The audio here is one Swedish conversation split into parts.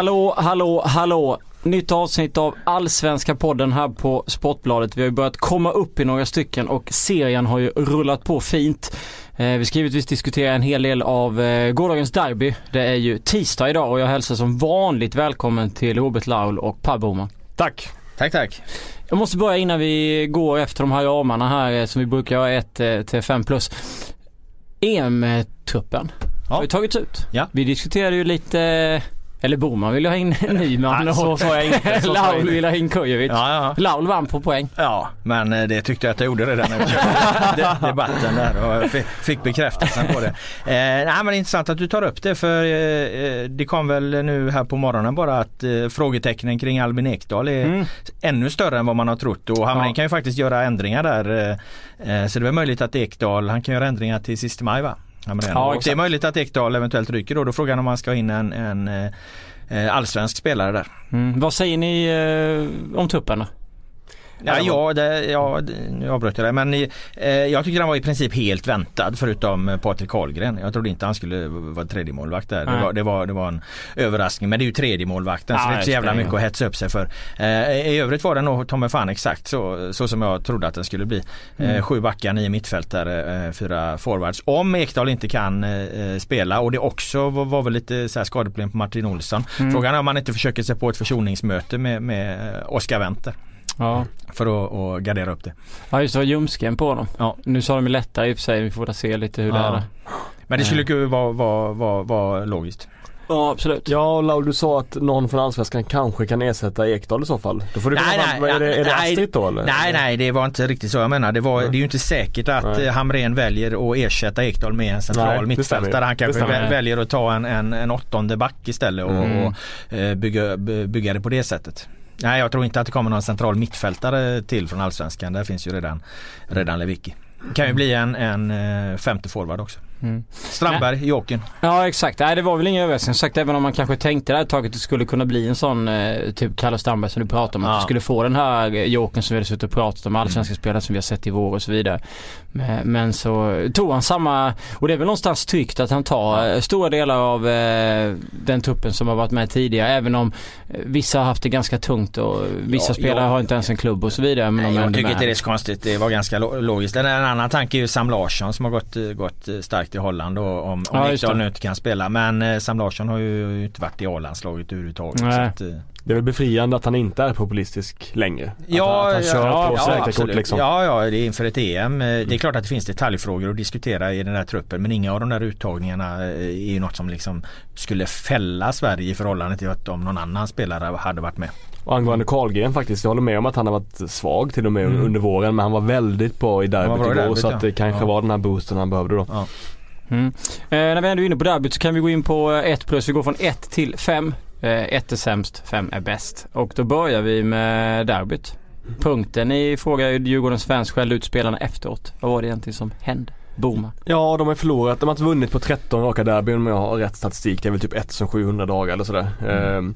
Hallå, hallå, hallå. Nytt avsnitt av Allsvenska podden här på Sportbladet. Vi har ju börjat komma upp i några stycken och serien har ju rullat på fint. Eh, vi ska givetvis diskutera en hel del av eh, gårdagens derby. Det är ju tisdag idag och jag hälsar som vanligt välkommen till Robert Laul och Per Boman. Tack. Tack, tack. Jag måste börja innan vi går efter de här ramarna här eh, som vi brukar göra 1 till 5 plus. EM-truppen Ja. har ju tagits ut. Ja. Vi diskuterade ju lite eller Boman vill ha in Nyman Nej, och så jag inte, så Laul vill ha in Kujovic. Ja, ja. Laul vann på poäng. Ja, men eh, det tyckte jag att jag gjorde redan när debatten där och fick bekräftelsen på det. Eh, nej men det är intressant att du tar upp det för eh, eh, det kom väl nu här på morgonen bara att eh, frågetecknen kring Albin Ekdal är Mm. ännu större än vad man har trott och Hamrin Ja. kan ju faktiskt göra ändringar där. eh, Så det är möjligt att Ekdal, han kan göra ändringar till sista maj va? Ja, och det är exakt. möjligt att Ekdal eventuellt ryker då. Då är frågan om man ska ha in en, en eh, eh, allsvensk spelare där. Mm. Vad säger ni eh, om truppen då? Ja, ja, det, ja det, nu avbröt jag det men eh, jag tycker han var i princip helt väntad förutom eh, Patrik Karlgren. Jag trodde inte han skulle vara tredje målvakt där. Det var, det, var, det var en överraskning men det är ju tredje målvakten så Ja, det är inte så jävla mycket att hetsa upp sig för. Eh, I övrigt var det nog ta fan exakt så, så som jag trodde att den skulle bli. Mm. Eh, sju backar, nio mittfältare, eh, fyra forwards. Om Ekdal inte kan eh, spela och det också var, var väl lite så här skadeproblem på Martin Olsson. Mm. Frågan är om man inte försöker sig på ett försoningsmöte med, med eh, Oskar Wendt Ja, för att, att gardera upp det. ja just det var ljumsken på dem. Ja. Nu sa de lättare i och för sig. Vi får se lite hur det är Ja. där. Men det skulle ju vara, vara, vara, vara logiskt. Ja absolut. Ja och Laul du sa att någon från Allsvenskan kanske kan ersätta Ekdal i så fall. Då får du Nej, komma nej, fram, är det, är det nej, Astrid då eller? Nej nej det var inte riktigt så jag menar. Det, var, Nej. det är ju inte säkert att Nej. eh, Hamrén väljer att ersätta Ekdal med en central Nej, det mittfältare. stämmer. Han Det kanske väl- väljer att ta en, en, en åttonde back istället och, Mm. och eh, bygga, by- bygga det på det sättet. Nej jag tror inte att det kommer någon central mittfältare till från Allsvenskan. Där finns ju redan, redan Lewicki. Kan ju bli en, en eh, femte forward också. Mm. Strandberg, Jokern. Ja exakt. Nej det var väl ingen överraskning. Sagt även om man kanske tänkte det här taget att det skulle kunna bli en sån eh, typ Kalle Strandberg som du pratade om. Att Ja. vi skulle få den här eh, jokern som vi hade suttit och pratat om. Allsvenska spelare som vi har sett i vår och så vidare. Men, men så tog han samma och det är väl någonstans tryggt att han tar eh, stora delar av eh, den truppen som har varit med tidigare. Även om eh, vissa har haft det ganska tungt och vissa Ja, spelare ja. har inte ens en klubb och så vidare. Men Nej, jag tycker inte det är så konstigt. Det var ganska lo- logiskt. En, en annan tanke är ju Sam Larsson som har gått, eh, gått eh, starkt i Holland och om, om Ja, Ekdal nu inte kan spela. Men eh, Sam Larsson har ju inte varit i A-landslaget överhuvudtaget. Eh, Det är väl befriande att han inte är populistisk längre. Ja, att, han- att han kör ja, på ja, absolut. liksom. Ja, ja, det är inför ett EM. Eh, Det är klart att det finns detaljfrågor att diskutera i den här truppen men inga av de där uttagningarna eh, är ju något som liksom skulle fälla Sverige i förhållande till att om någon annan spelare hade varit med. Och angående Karlgren faktiskt, jag håller med om att han har varit svag till och med Mm. under våren men han var väldigt bra i derbyt igår derbyt, så att det kanske Ja. var den här boosten han behövde då. Ja. Mm. Eh, när vi ändå är inne på derbyt så kan vi gå in på 1 plus. Vi går från 1 till 5. 1 är sämst, 5 är bäst. Och då börjar vi med derbyt. Punkten ni frågar ju Djurgårdens fans skällde ut spelarna efteråt. Vad var det egentligen som hände? Booma. Ja, de har förlorat. De har inte vunnit på 13 raka derbyn om jag har rätt statistik. Det är väl typ 1700 dagar eller sådär. Ehm,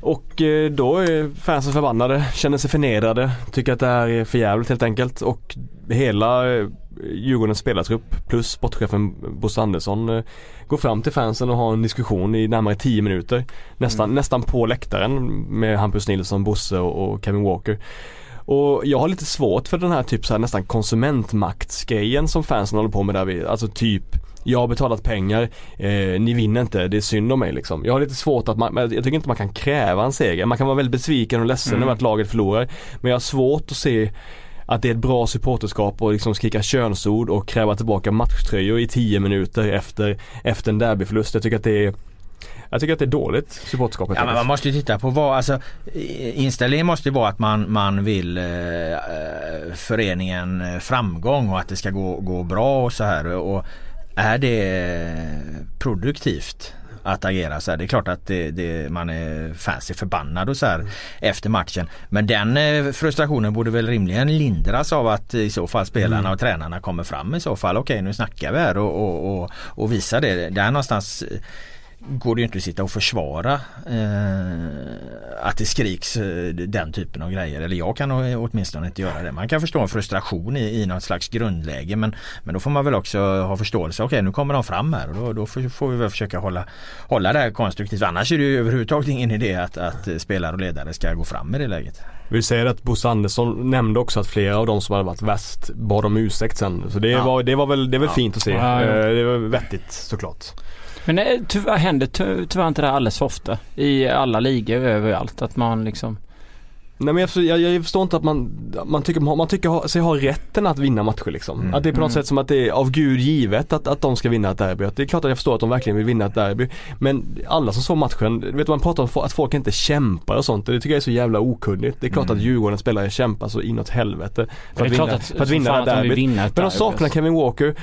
och eh, då är fansen förbannade, känner sig förnedrade, tycker att det här är för jävligt helt enkelt. Och hela eh, Djurgårdens spelartrupp plus sportchefen Bosse Andersson eh, går fram till fansen och har en diskussion i närmare 10 minuter. Nästan, nästan på läktaren med Hampus Nilsson, Bosse och, Kevin Walker. Och jag har lite svårt för den här typ så här nästan konsumentmaktsgrejen som fansen håller på med där vi, alltså typ jag har betalat pengar, eh, ni vinner inte, det är synd om mig liksom. Jag har lite svårt att man, jag tycker inte man kan kräva en seger. Man kan vara väldigt besviken och ledsen Mm. över att laget förlorar. Men jag har svårt att se att det är ett bra supporterskap och liksom skrika könsord och kräva tillbaka matchtröjor i 10 minuter efter, efter en derbyförlust. Jag tycker att det är jag tycker att det är dåligt supporterskap Ja, men man måste ju titta på vad, alltså inställningen måste ju vara att man, man vill eh, eh, föreningen eh, framgång och att det ska gå, gå bra och så här. Och är det produktivt att agera så här. Det är klart att det, det, man är fans är förbannad och så här efter matchen. Men den eh, frustrationen borde väl rimligen lindras av att i så fall spelarna Mm. och tränarna kommer fram i så fall. Okej nu snackar vi här och, och, och, och visar det. Där någonstans går det ju inte att sitta och försvara eh, att det skriks eh, den typen av grejer. Eller jag kan åtminstone inte göra det. Man kan förstå en frustration i, i något slags grundläge men, men då får man väl också ha förståelse. Okej nu kommer de fram här och då, då får vi väl försöka hålla, hålla det här konstruktivt. Annars är det ju överhuvudtaget ingen idé att, att spelare och ledare ska gå fram i det läget. Vi säger att Bosse Andersson nämnde också att flera av de som hade varit värst bad om ursäkt sen. Så det, ja. var, det var väl, det är väl ja. fint att se. Ja, det var vettigt såklart. Men det tyvärr, händer tyvärr inte det alldeles för ofta i alla ligor överallt att man liksom Nej men jag, jag, jag, förstår inte att man, man tycker, man tycker sig ha rätten att vinna matcher liksom. Mm. Att det är på något mm. sätt som att det är av gud givet att, att de ska vinna ett derby. Att det är klart att jag förstår att de verkligen vill vinna ett derby. Men alla som såg matchen, vet man pratar om att folk inte kämpar och sånt. Det tycker jag är så jävla okunnigt. Det är klart mm. att Djurgårdens spelare kämpar så inåt helvete. För att vinna, att, för att vinna det derbyt. Men de saknar Kevin Walker.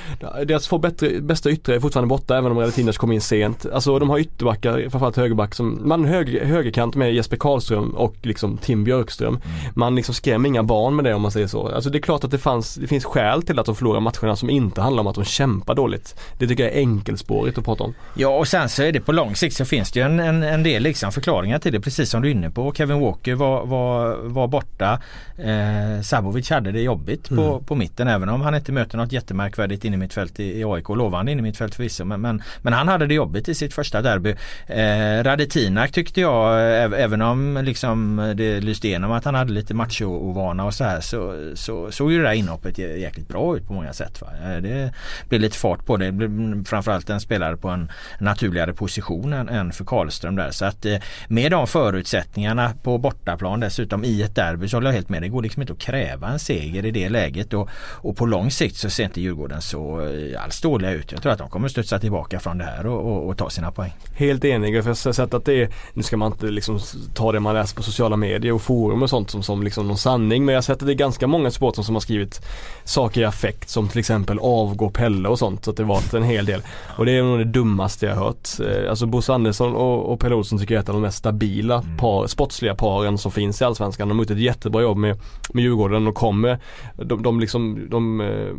Deras två bättre, bästa yttrar är fortfarande borta även om Relatinos kom in sent. Alltså de har ytterbackar, framförallt högerback som, man höger, högerkant med Jesper Karlström och liksom Tim Björkström. Mm. Man liksom skrämmer inga barn med det om man säger så. Alltså det är klart att det, fanns, det finns skäl till att de förlorar matcherna som inte handlar om att de kämpar dåligt. Det tycker jag är enkelspårigt att prata om. Ja och sen så är det på lång sikt så finns det ju en, en, en del liksom förklaringar till det precis som du är inne på. Kevin Walker var, var, var borta. Eh, Sabovic hade det jobbigt mm. på, på mitten även om han inte möter något jättemärkvärdigt inne mitt fält i, i AIK. Lovande inne mitt fält förvisso men, men, men, han hade det jobbigt i sitt första derby. Eh, Radetinak tyckte jag även om liksom det lyste genom att han hade lite macho-ovana och så här så, så såg ju det där inhoppet jäkligt bra ut på många sätt. Va? Eh, det blev lite fart på det. det blev framförallt en spelare på en naturligare position än, än för Karlström där. Så att eh, med de förutsättningarna på bortaplan dessutom i ett derby så håller jag helt med Det går liksom inte att kräva en seger i det läget och, och på lång sikt så ser inte Djurgården så eh, alls dåliga ut. Jag tror att de kommer studsa tillbaka från det här och, och, och ta sina poäng. Helt enig. För jag har sett att det är, nu ska man inte liksom ta det man läser på sociala medier och forum och sånt som, som liksom någon sanning men jag har sett att det är ganska många supportrar som har skrivit saker i affekt som till exempel avgå Pelle och sånt. Så att det var en hel del. Och det är nog det dummaste jag har hört. Eh, alltså Bosse Andersson och, och Pelle Olsson tycker jag är ett av de mest stabila mm. par, sportsliga paren som finns i Allsvenskan. De har gjort ett jättebra jobb med med Djurgården och kommer, de, de liksom, de, eh,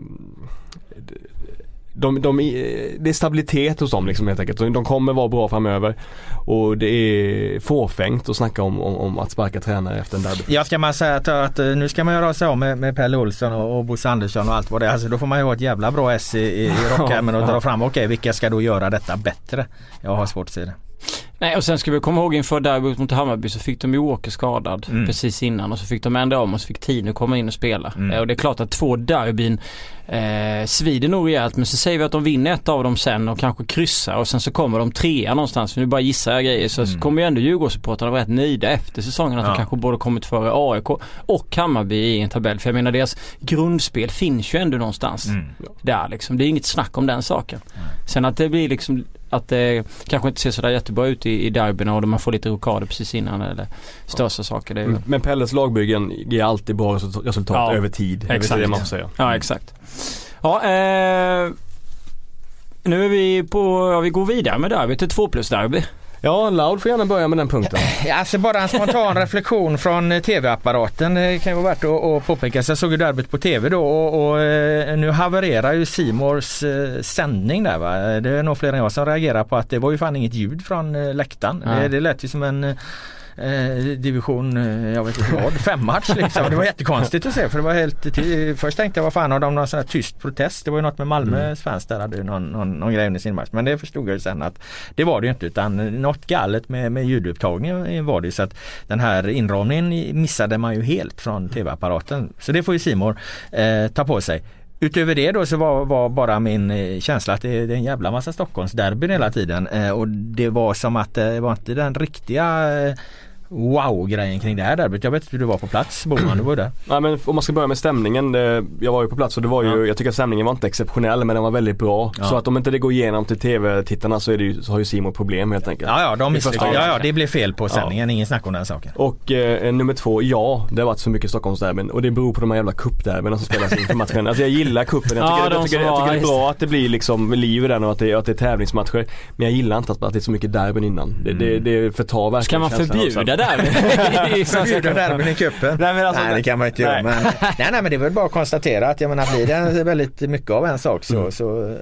de, de, det är stabilitet hos dem liksom helt enkelt. De kommer vara bra framöver. Och det är fåfängt att snacka om, om, om att sparka tränare efter en derby. Ja ska man säga att, att eh, nu ska man göra sig av med, med Pelle Olsson och, och Bosse Andersson och allt vad det är. Alltså då får man ju ha ett jävla bra S i, i, i rockärmen och dra fram okej okay, vilka ska då göra detta bättre? Jag har svårt att se det. Nej och sen ska vi komma ihåg inför derbyt mot Hammarby så fick de ju Åker skadad mm. precis innan och så fick de ändra om och så fick Tino komma in och spela. Mm. Och det är klart att två derbyn eh, svider nog rejält men så säger vi att de vinner ett av dem sen och kanske kryssar och sen så kommer de trea någonstans. Nu bara gissar jag grejer så, mm. så kommer ju ändå Djurgårdssupportrarna vara rätt nöjda efter säsongen att ja. de kanske borde kommit före AIK och Hammarby i en tabell. För jag menar deras grundspel finns ju ändå någonstans mm. där liksom. Det är inget snack om den saken. Sen att det blir liksom att det kanske inte ser sådär jättebra ut i, i derbyna och man får lite rokader precis innan eller största ja. saker. Det är... Mm. Men Pelles lagbyggen ger alltid bra resultat ja. över tid. Exakt. Är det man får säga. Ja exakt. Ja, eh, nu är vi på, ja vi går vidare med derbyt, ett 2 plus derby. Ja, Loud får gärna börja med den punkten. Alltså bara en spontan reflektion från eh, tv-apparaten. Det kan ju vara värt att, påpeka. Så jag såg ju derbyt på tv då och, och eh, nu havererar ju Simors eh, sändning där va. Det är nog fler än jag som reagerar på att det var ju fan inget ljud från läktaren. Ja. Det, det lät ju som en eh, division, eh, jag vet inte vad, femmatch liksom. Det var jättekonstigt att se för det var helt, först tänkte jag vad fan har de någon sån här tyst protest? Det var ju något med Malmö mm. fans där hade någon, någon, någon grej under sin match. Men det förstod jag ju sen att det var det ju inte utan något galet med, med ljudupptagningen var det så att den här inramningen missade man ju helt från tv-apparaten. Så det får ju Simor eh, ta på sig. Utöver det då så var, var bara min eh, känsla att det, är en jävla massa Stockholmsderbyn hela tiden eh, och det var som att det var inte den riktiga eh, wow-grejen kring det här derbyt. Jag vet inte hur du var på plats Boman, du var där. Nej men om man ska börja med stämningen. Jag var ju på plats och det var ju, ja. jag tycker att stämningen var inte exceptionell men den var väldigt bra. Ja. Så att om inte det går igenom till tv-tittarna så, är det ju, så har ju Simon problem helt enkelt. Ja ja, de ja, ja det blev fel på sändningen, ja. ingen snack om den saken. Och eh, nummer två, ja det har varit så mycket Stockholmsderbyn och det beror på de här jävla cupderbyna som spelas inför matchen. Alltså jag gillar cupen, jag tycker, jag, tycker, jag tycker det är bra att det blir liksom liv i den och att det, att det är tävlingsmatcher. Men jag gillar inte att, att det är så mycket derbyn innan. Det, mm. det, det förtar verkligen Ska man förbjuda derby. Förbjuda derbyn i cupen. Nej, men alltså, nej det kan man inte göra. nej. Men, nej, nej men det är väl bara att konstatera att jag menar blir det väldigt mycket av en sak så, Mm. så eh,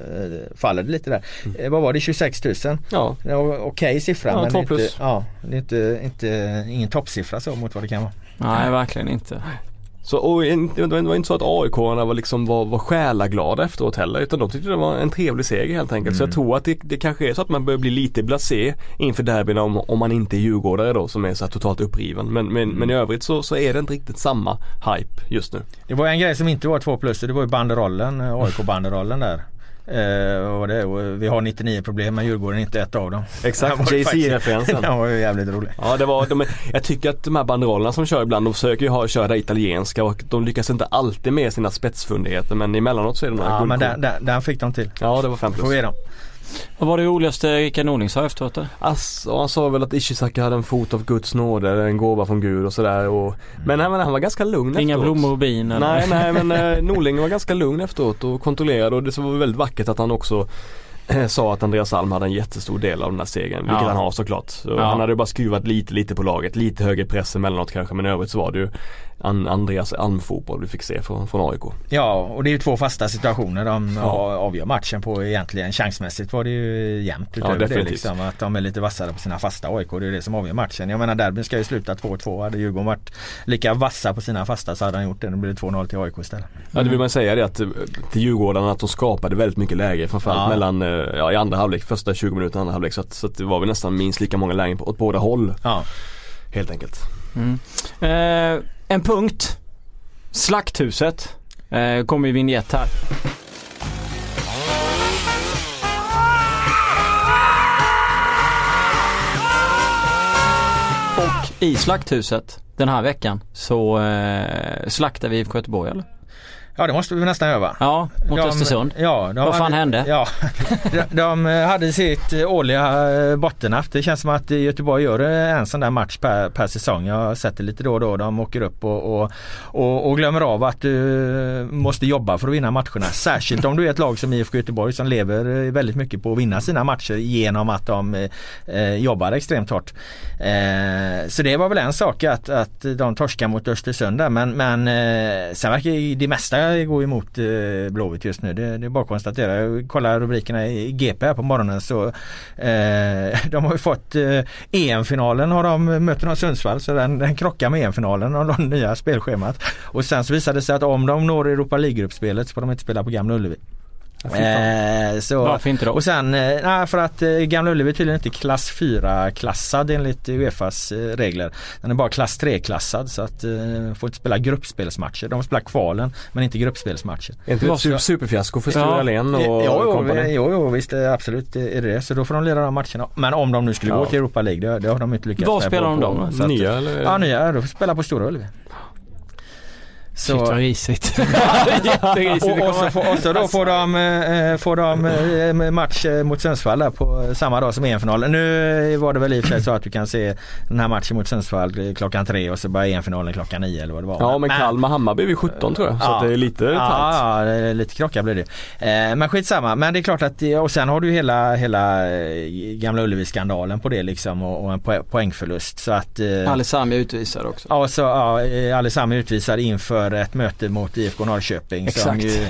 faller det lite där. Eh, vad var det 26 000? Ja, Okej siffra Ja, men det är plus. inte, ja, det är inte, inte, ingen toppsiffra så mot vad det kan vara. Nej, verkligen inte. Så, och det var inte så att aik var, liksom, var, var själaglada efteråt heller utan de tyckte det var en trevlig seger helt enkelt. Så jag tror att det, det kanske är så att man börjar bli lite blasé inför derbyn om, om man inte är djurgårdare då som är så här totalt uppriven. Men, men, men i övrigt så, så är det inte riktigt samma hype just nu. Det var en grej som inte var två plus det var ju banderollen, eh, AIK-banderollen där. Eh, och det, och vi har 99 problem men Djurgården är inte ett av dem. Exakt, var JC-referensen. Den var ju jävligt rolig. Ja det var, de, jag tycker att de här banderollerna som kör ibland, de försöker ju ha, köra det italienska och de lyckas inte alltid med sina spetsfundigheter men emellanåt så är det några Ja men den, den, den fick de till. Ja det var fem Får plus. vi ge dem. Vad var det roligaste Rickard Norling sa efteråt då? Alltså, han sa väl att Ishizaki hade en fot av Guds nåde, en gåva från Gud och sådär. Och, men han, han var ganska lugn Inga efteråt. blommor och bin eller? Nej, nej men eh, Norling var ganska lugn efteråt och kontrollerad och det var väldigt vackert att han också eh, sa att Andreas Alm hade en jättestor del av den här segern, vilket Ja. han har såklart. Så Ja. Han hade bara skruvat lite, lite på laget, lite högre press emellanåt kanske men i övrigt så var det ju Andreas Alm-fotboll vi fick se från, från AIK. Ja och det är ju två fasta situationer de Ja. ja. avgör matchen på egentligen. Chansmässigt var det ju jämnt utöver det definitivt. liksom. Att de är lite vassare på sina fasta AIK. Det är det som avgör matchen. Jag menar derbyn ska ju sluta 2-2. Hade Djurgården varit lika vassa på sina fasta så hade han gjort det. Då blir det 2-0 till AIK istället. Ja det vill man säga det att eh, till Djurgårdarna att de skapade väldigt mycket läge framförallt Ja. mellan, eh, ja i andra halvlek, första 20 minuterna andra halvlek så att, så att det var väl nästan minst lika många lägen på, åt båda håll Ja. helt enkelt. Mm. Eh, en punkt. Slakthuset. Eh, kommer i vignett här. Och i Slakthuset den här veckan så eh, slaktar vi IFK Göteborg eller? Ja det måste vi nästan göra va? Ja, mot De- Östersund. Ja, Vad fan hade, hände? Ja, de, de hade sitt eh, årliga eh, bottennapp. Det känns som att eh, Göteborg gör eh, en sån där match per, per säsong. Jag har sett det lite då och då. De åker upp och, och, och, och glömmer av att du måste jobba för att vinna matcherna. Särskilt om du är ett lag som IFK Göteborg som lever eh, väldigt mycket på att vinna sina matcher genom att de eh, eh, jobbar extremt hårt. Eh, så det var väl en sak att, att de torskar mot Östersund där men, men eh, sen verkar ju det mesta gå emot eh, Blåvitt just nu. Det, det är bara att konstatera. Jag kollar rubrikerna i GP här på morgonen så eh, de har ju fått eh, EM-finalen har de möter de Sundsvall så den, den krockar med EM-finalen och de nya spelschemat. Och sen så visade det sig att om de når Europa League-gruppspelet så får de inte spela på Gamla Ullevi. Eh, så, Varför inte då? och sen, eh, för att eh, Gamla Ullevi är tydligen inte klass 4-klassad enligt Uefas eh, regler. Den är bara klass 3-klassad så att eh, får inte spela gruppspelsmatcher. De spelar kvalen men inte gruppspelsmatcher. Är inte det Vad ett ska- superfiasko för Sture Ja. Allén och jo, jo, jo, jo, visst eh, absolut är det. Så då får de leda de matcherna. Men om de nu skulle Ja. gå till Europa League, det, det har de inte lyckats Var med spelar på, de då? så Nya eller? Ja, nya. De får spela på Stora Ullevi. Shit vad Så, risigt. och, och, så får, och så då får de, eh, får de eh, match eh, mot Sundsvall där på samma dag som EM-finalen. Nu var det väl i och för sig så att du kan se den här matchen mot Sundsvall eh, klockan tre och så börjar EM-finalen klockan nio eller vad det var. Ja men Kalmar-Hammarby vid 17 tror jag så Ja. att det är lite tajt. Ja, ja, lite krocka blir det. Eh, men skitsamma. Men det är klart att, och sen har du hela, hela eh, Gamla Ullevi-skandalen på det liksom och, en poä- poängförlust. Så att eh, Alessami utvisad också. Ja, så, ja, eh, Alessam är utvisad inför ett möte mot IFK Norrköping som Exakt. ju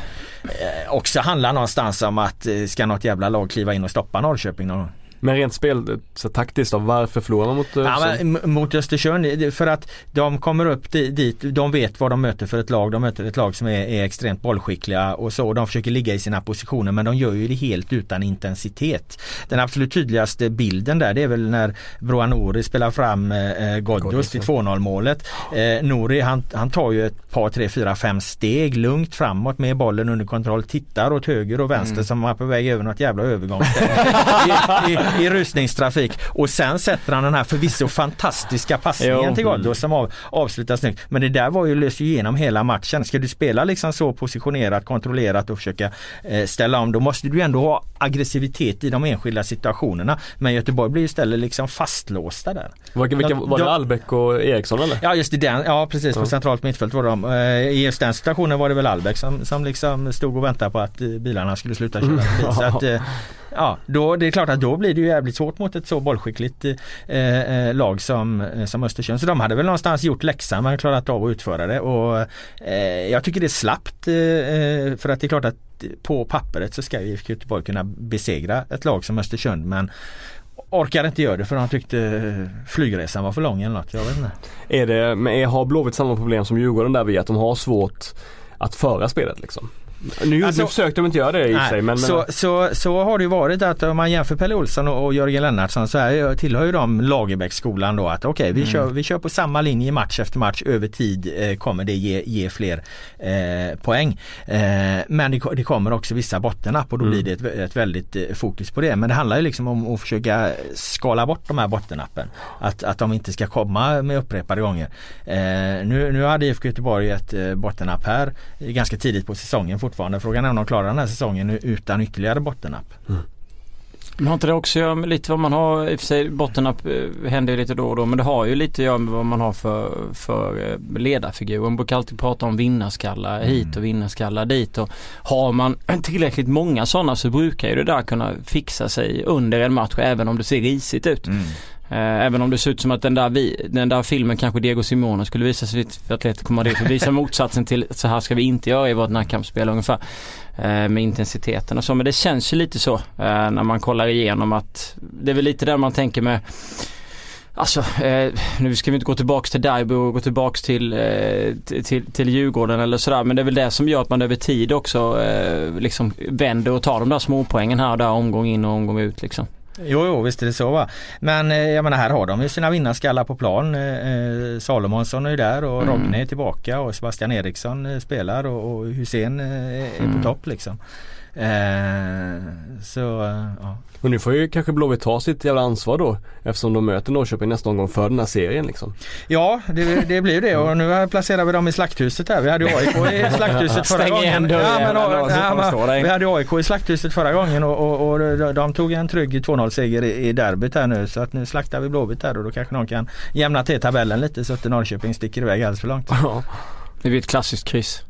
eh, också handlar någonstans om att eh, ska något jävla lag kliva in och stoppa Norrköping någon gång? Men rent spel, så taktiskt då, varför förlorar man mot eh, Ja, men, mot Östersund, för att de kommer upp di- dit, de vet vad de möter för ett lag. De möter ett lag som är, är extremt bollskickliga och så. De försöker ligga i sina positioner men de gör ju det helt utan intensitet. Den absolut tydligaste bilden där det är väl när Broa Nouri spelar fram eh, Ghoddos Ghoddos, till ja. 2-0 målet. Eh, Nouri han, han tar ju ett par, tre, fyra, fem steg lugnt framåt med bollen under kontroll. Tittar åt höger och vänster som han är på väg över något jävla övergångsställe i, rusningstrafik. Och sen sätter han den här förvisso fantastiska passningen Jo. till Ghoddos som av, avslutar snyggt. Men det där var ju ju igenom hela matchen. Ska du spela liksom så positionerat, kontrollerat och försöka eh, ställa om då måste du ändå ha aggressivitet i de enskilda situationerna. Men Göteborg blir istället liksom fastlåsta där. Vilka, vilka, var det de- Albeck och Eriksson eller? Ja just i den, ja precis på Ja. centralt mittfält var de. Eh, I just den situationen var det väl Albeck som, som liksom stod och väntade på att eh, bilarna skulle sluta köra. Så att, eh, Ja, då, det är klart att då blir det ju jävligt svårt mot ett så bollskickligt eh, eh lag som, eh, som Östersund. Så de hade väl någonstans gjort läxan men klarat av att utföra det. Och, eh, jag tycker det är slappt eh, eh för att det är klart att på pappret så ska IFK Göteborg kunna besegra ett lag som Östersund men orkar inte göra det för de tyckte flygresan var för lång eller något. Jag vet inte. Är det, men har Blåvitt samma problem som Djurgården där vi att de har svårt att föra spelet liksom? Nu, alltså, nu försökte de inte göra det i och sig men, så, men... så, så har det ju varit att om man jämför Pelle Olsson och, och Jörgen Lennartsson så här, tillhör ju de Lagerbäcksskolan då att okej okay, vi, mm. kör, vi kör på samma linje match efter match över tid eh, kommer det ge, ge fler eh, poäng. Eh, men det, det, kommer också vissa bottennapp och då mm. blir det ett, ett väldigt eh, fokus på det. Men det handlar ju liksom om att försöka skala bort de här bottennappen. Att, att de inte ska komma med upprepade gånger. Eh, nu, nu hade IFK Göteborg ett eh, bottennapp här ganska tidigt på säsongen fortfarande. Frågan är om de klarar den här säsongen utan ytterligare bottennapp. Mm. Men har inte det också att göra med lite vad man har, i och för sig bottennapp eh, händer ju lite då och då men det har ju lite att göra med vad man har för, för eh, ledarfigur. Man brukar alltid prata om vinnarskallar mm. hit och vinnarskallar dit och har man tillräckligt många sådana så brukar ju det där kunna fixa sig under en match även om det ser risigt ut. Mm. Eh, även om det ser ut som att den där, vi, den där filmen kanske Diego Simone skulle visa sig för Atletico Madrid. För visa motsatsen till så här ska vi inte göra i vårt närkampsspel ungefär. Eh, med intensiteten och så. Men det känns ju lite så eh, när man kollar igenom att det är väl lite där man tänker med Alltså, eh, nu ska vi inte gå tillbaks till Derby och gå tillbaks till, eh, till, till Djurgården eller sådär. Men det är väl det som gör att man över tid också eh, liksom vänder och tar de där småpoängen här och där omgång in och omgång ut liksom. Jo, jo visst är det så va. Men eh, jag menar här har de ju sina vinnarskallar på plan. Eh, eh Salomonsson är ju där och mm. Rogne är tillbaka och Sebastian Eriksson spelar och, och Hussein är mm. på topp liksom. Eh, så ja. Och nu får ju kanske Blåvitt ta sitt jävla ansvar då eftersom de möter Norrköping nästa omgång för den här serien liksom. Ja det, det blir det och nu placerar vi dem i slakthuset här. Vi hade AIK i slakthuset förra Stäng gången. Igen ja, men, och, ja, men, vi hade AIK i slakthuset förra gången och, och, och de tog en trygg 2-0 seger i, i derbyt här nu så att nu slaktar vi Blåvitt här och då kanske någon kan jämna till tabellen lite så att Norrköping sticker iväg alldeles för långt. Det blir ett klassiskt kryss.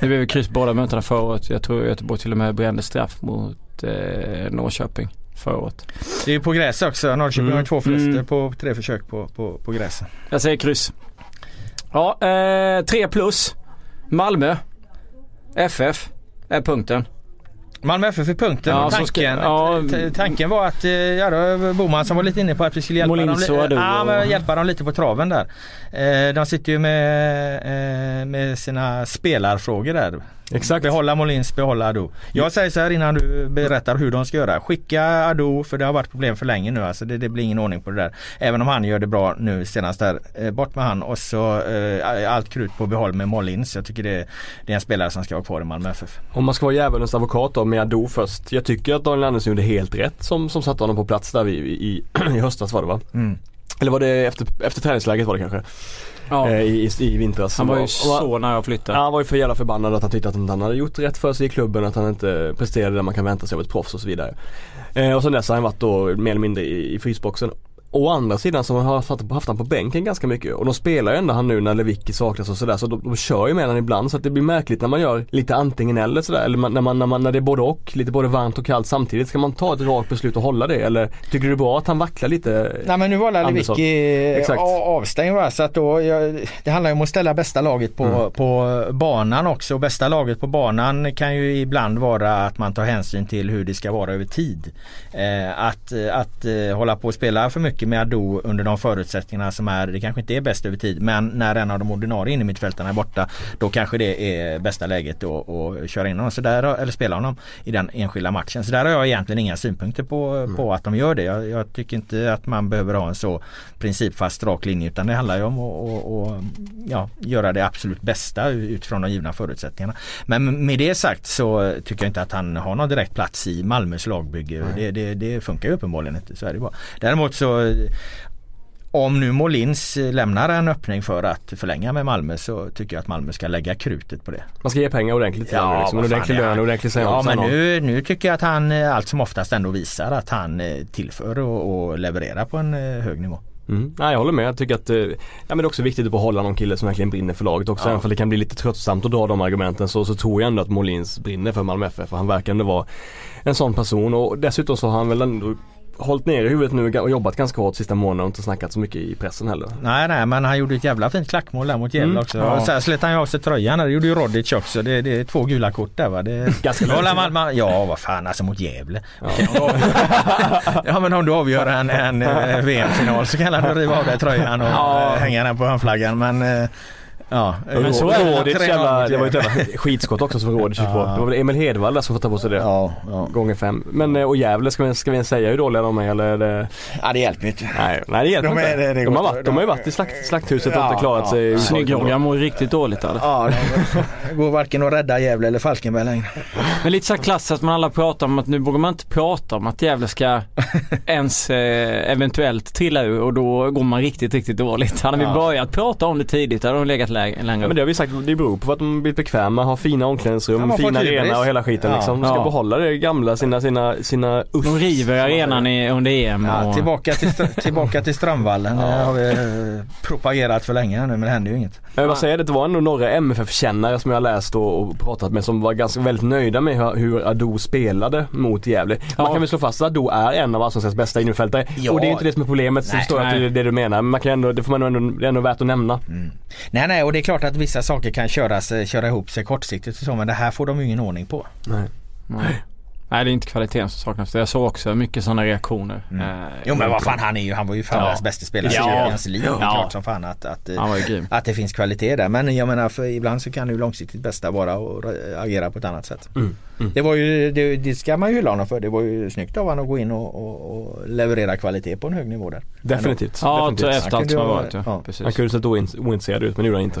Det blev kryss båda mötena förra året. Jag tror Göteborg till och med brände straff mot eh, Norrköping förra året. Det är på gräs också. Norrköping mm. har två förluster mm. på tre försök på, på, på gräset. Jag säger kryss. Ja, eh, tre plus. Malmö. FF är punkten. Malmö FF är punkten. Ja, tanken, ska, ja, tanken var att, eh, ja då, Boman som var lite inne på att vi skulle hjälpa, dem, ja, men hjälpa dem lite på traven där. Eh, de sitter ju med, eh, med sina spelarfrågor där. Exakt. Behålla Molins, behålla Ado. Jag säger så här innan du berättar hur de ska göra. Skicka Ado för det har varit problem för länge nu. Alltså det, det blir ingen ordning på det där. Även om han gör det bra nu senast där. Eh, bort med han och så eh, allt krut på behåll med Molins. Jag tycker det, det, är en spelare som ska vara kvar i Malmö FF. Om man ska vara djävulens advokat då med Ado först. Jag tycker att Daniel Andersson gjorde helt rätt som, som satte honom på plats där i, i, i höstas var det va? Mm. Eller var det efter, efter träningsläget var det kanske? ja. Eh, i, i, vintras. Han var ju så nära att flytta. Han var ju för jävla förbannad att han tyckte att han hade gjort rätt för sig i klubben, att han inte presterade det man kan vänta sig av ett proffs och så vidare. Eh, och sen dess har han varit då mer eller mindre i, i frysboxen. Å andra sidan så har han haft han på bänken ganska mycket och de spelar ju ändå han nu när Lewicki saknas och sådär så de, de kör ju med honom ibland så att det blir märkligt när man gör lite antingen eller sådär eller man, när, man, när, man, när det är både och, lite både varmt och kallt samtidigt. Ska man ta ett rakt beslut och hålla det eller tycker du det är bra att han vacklar lite? Nej men nu var Lewicki avstängd va så att då, jag, det handlar ju om att ställa bästa laget på, mm. på banan också. Bästa laget på banan kan ju ibland vara att man tar hänsyn till hur det ska vara över tid. Eh, att att eh, hålla på och spela för mycket mycket med Ado under de förutsättningarna som är, det kanske inte är bäst över tid men när en av de ordinarie innermittfältarna är borta då kanske det är bästa läget att köra in honom så där, eller spela honom i den enskilda matchen. Så där har jag egentligen inga synpunkter på, mm. på att de gör det. Jag, jag, tycker inte att man behöver ha en så principfast rak linje utan det handlar ju om att ja, göra det absolut bästa utifrån de givna förutsättningarna. Men med det sagt så tycker jag inte att han har någon direkt plats i Malmös lagbygge. Det, det, det, funkar ju uppenbarligen inte. Så är det bara. Däremot så om nu Molins lämnar en öppning för att förlänga med Malmö så tycker jag att Malmö ska lägga krutet på det. Man ska ge pengar ordentligt till ja, liksom. ordentlig lön, ordentlig Ja men nu, nu tycker jag att han allt som oftast ändå visar att han eh, tillför och, och levererar på en eh, hög nivå. Mm. Nej, jag håller med. Jag tycker att eh, ja, men det är också viktigt att behålla någon kille som verkligen brinner för laget också. Ja. Även om det kan bli lite tröttsamt att dra de argumenten så, så tror jag ändå att Molins brinner för Malmö FF. För han verkar ändå vara en sån person och dessutom så har han väl ändå hållit ner i huvudet nu och jobbat ganska hårt sista månaden och inte snackat så mycket i pressen heller. Nej nej men han gjorde ett jävla fint klackmål där mot Gävle Mm, också. ja. Sen slet han ju av sig tröjan. Det gjorde ju Rodic också. Det, det är två gula kort där va. Det, Ganska långt. man, man, ja vad fan alltså mot Gävle. ja men om du avgör en, en eh, VM-final så kan han riva av dig tröjan och Ja. eh, hänga den på handflaggan. Men eh, ja. Men så är det. Rodic Tre jävla, det var ju ett jävla skitskott också som Rodic gick på. Det var väl Emil Hedvall där som får ta på sig det. Ja, ja. Gånger fem. Men eh, och Gävle, ska vi, ska vi ens säga hur dåliga de är eller? Är det... ja det hjälper inte. Nej, nej det hjälper De är- inte. det- det de, har varit, de har ju varit i slakt, slakthuset och inte klarat ja. sig. Snygg-Rogga mår riktigt dåligt eller? Ja, det går varken att rädda Gävle eller Falkenberg längre. Men lite så här klass att man alla pratar om att nu vågar man inte prata om att Gävle ska ens eh, eventuellt trilla ur och då går man riktigt, riktigt dåligt. Hade vi Ja. börjat prata om det tidigt hade de legat lä- längre Ja, upp. men det har vi sagt, det beror på att de blir bekväma, har fina omklädningsrum, Ja, fina hybris. arena och hela skiten Ja. liksom. De ska Ja. behålla det gamla, sina, sina, sina uff. De river arenan i, under EM. Ja, och, tillbaka, till, tillbaka till Strömvallen. Det har vi eh, propagerat för länge nu men det händer ju inget. Men vad säger det, det var ändå några MFF-kännare som jag läst och, och pratat med som var ganska väldigt nöjda med hur, hur Ado spelade mot Gävle. Man kan väl slå fast att Ado är en av Allsvenskans bästa innerfältare. Ja. Och det är inte det som är problemet, så Nej. förstår jag att det är det du menar. Men man kan ändå, det får man ändå, det är ändå värt att nämna. Nej nej och det är klart att vissa saker kan köras, eh, köra ihop sig kortsiktigt och så men det här får de ju ingen ordning på. Nej. Nej. Nej det är inte kvaliteten som saknas. Jag såg också mycket sådana reaktioner. Eh, Jo men vad fan han är ju, han var ju fan Ja. världens bästa spelare i Ja. League. Det är Ja. klart som fan att, att, eh, Han var ju grym. att det finns kvalitet där. Men jag menar för ibland så kan det ju långsiktigt bästa vara att ra- agera på ett annat sätt. Mm. Mm. Det var ju, det, det ska man ju hylla honom för. Det var ju snyggt av honom att gå in och, och, och leverera kvalitet på en hög nivå där. Definitivt. Ja, Definitivt. efter allt som har varit ja. Han kunde sett oin- ointresserad ut men det gjorde han inte.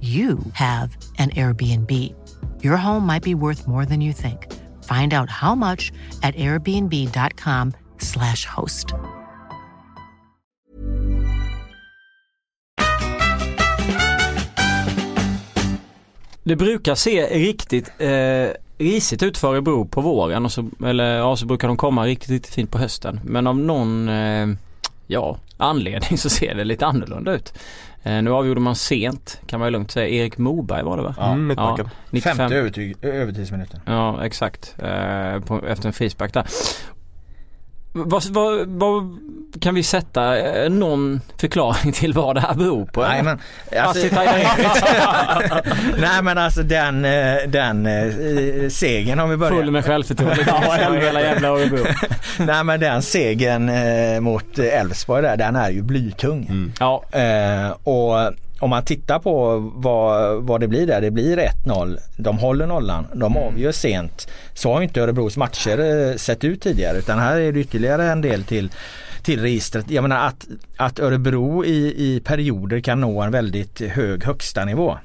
you have an Airbnb. Your home might be worth more than you think. Find out how much at airbnb.com/slash host. Det brukar se riktigt eh, risigt ut för Örebro på våren och så, eller, ja, så brukar de komma riktigt, riktigt fint på hösten. Men av någon eh, ja, anledning så ser det lite annorlunda ut. Eh, nu avgjorde man sent kan man ju lugnt säga. Erik Moberg var det va? Ja. Mm, mittbacken. 95. Femte övertyg, övertidsminuten. Ja exakt. Eh, på, efter en frispark där. Vad, vad, vad kan vi sätta eh, någon förklaring till vad det här beror på? Nej men, alltså, nej men alltså den, eh, den eh, segern om vi börjar. Full med självförtroende. Hela jävla. Nej men den segern eh, mot Elfsborg där, den är ju blytung. Mm. Ja, Eh, och om man tittar på vad, vad det blir där, det blir 1-0. De håller nollan, de avgör sent. Så har inte Örebros matcher eh, sett ut tidigare utan här är det ytterligare en del till till registret. Jag menar att, att Örebro i, i perioder kan nå en väldigt hög högsta nivå.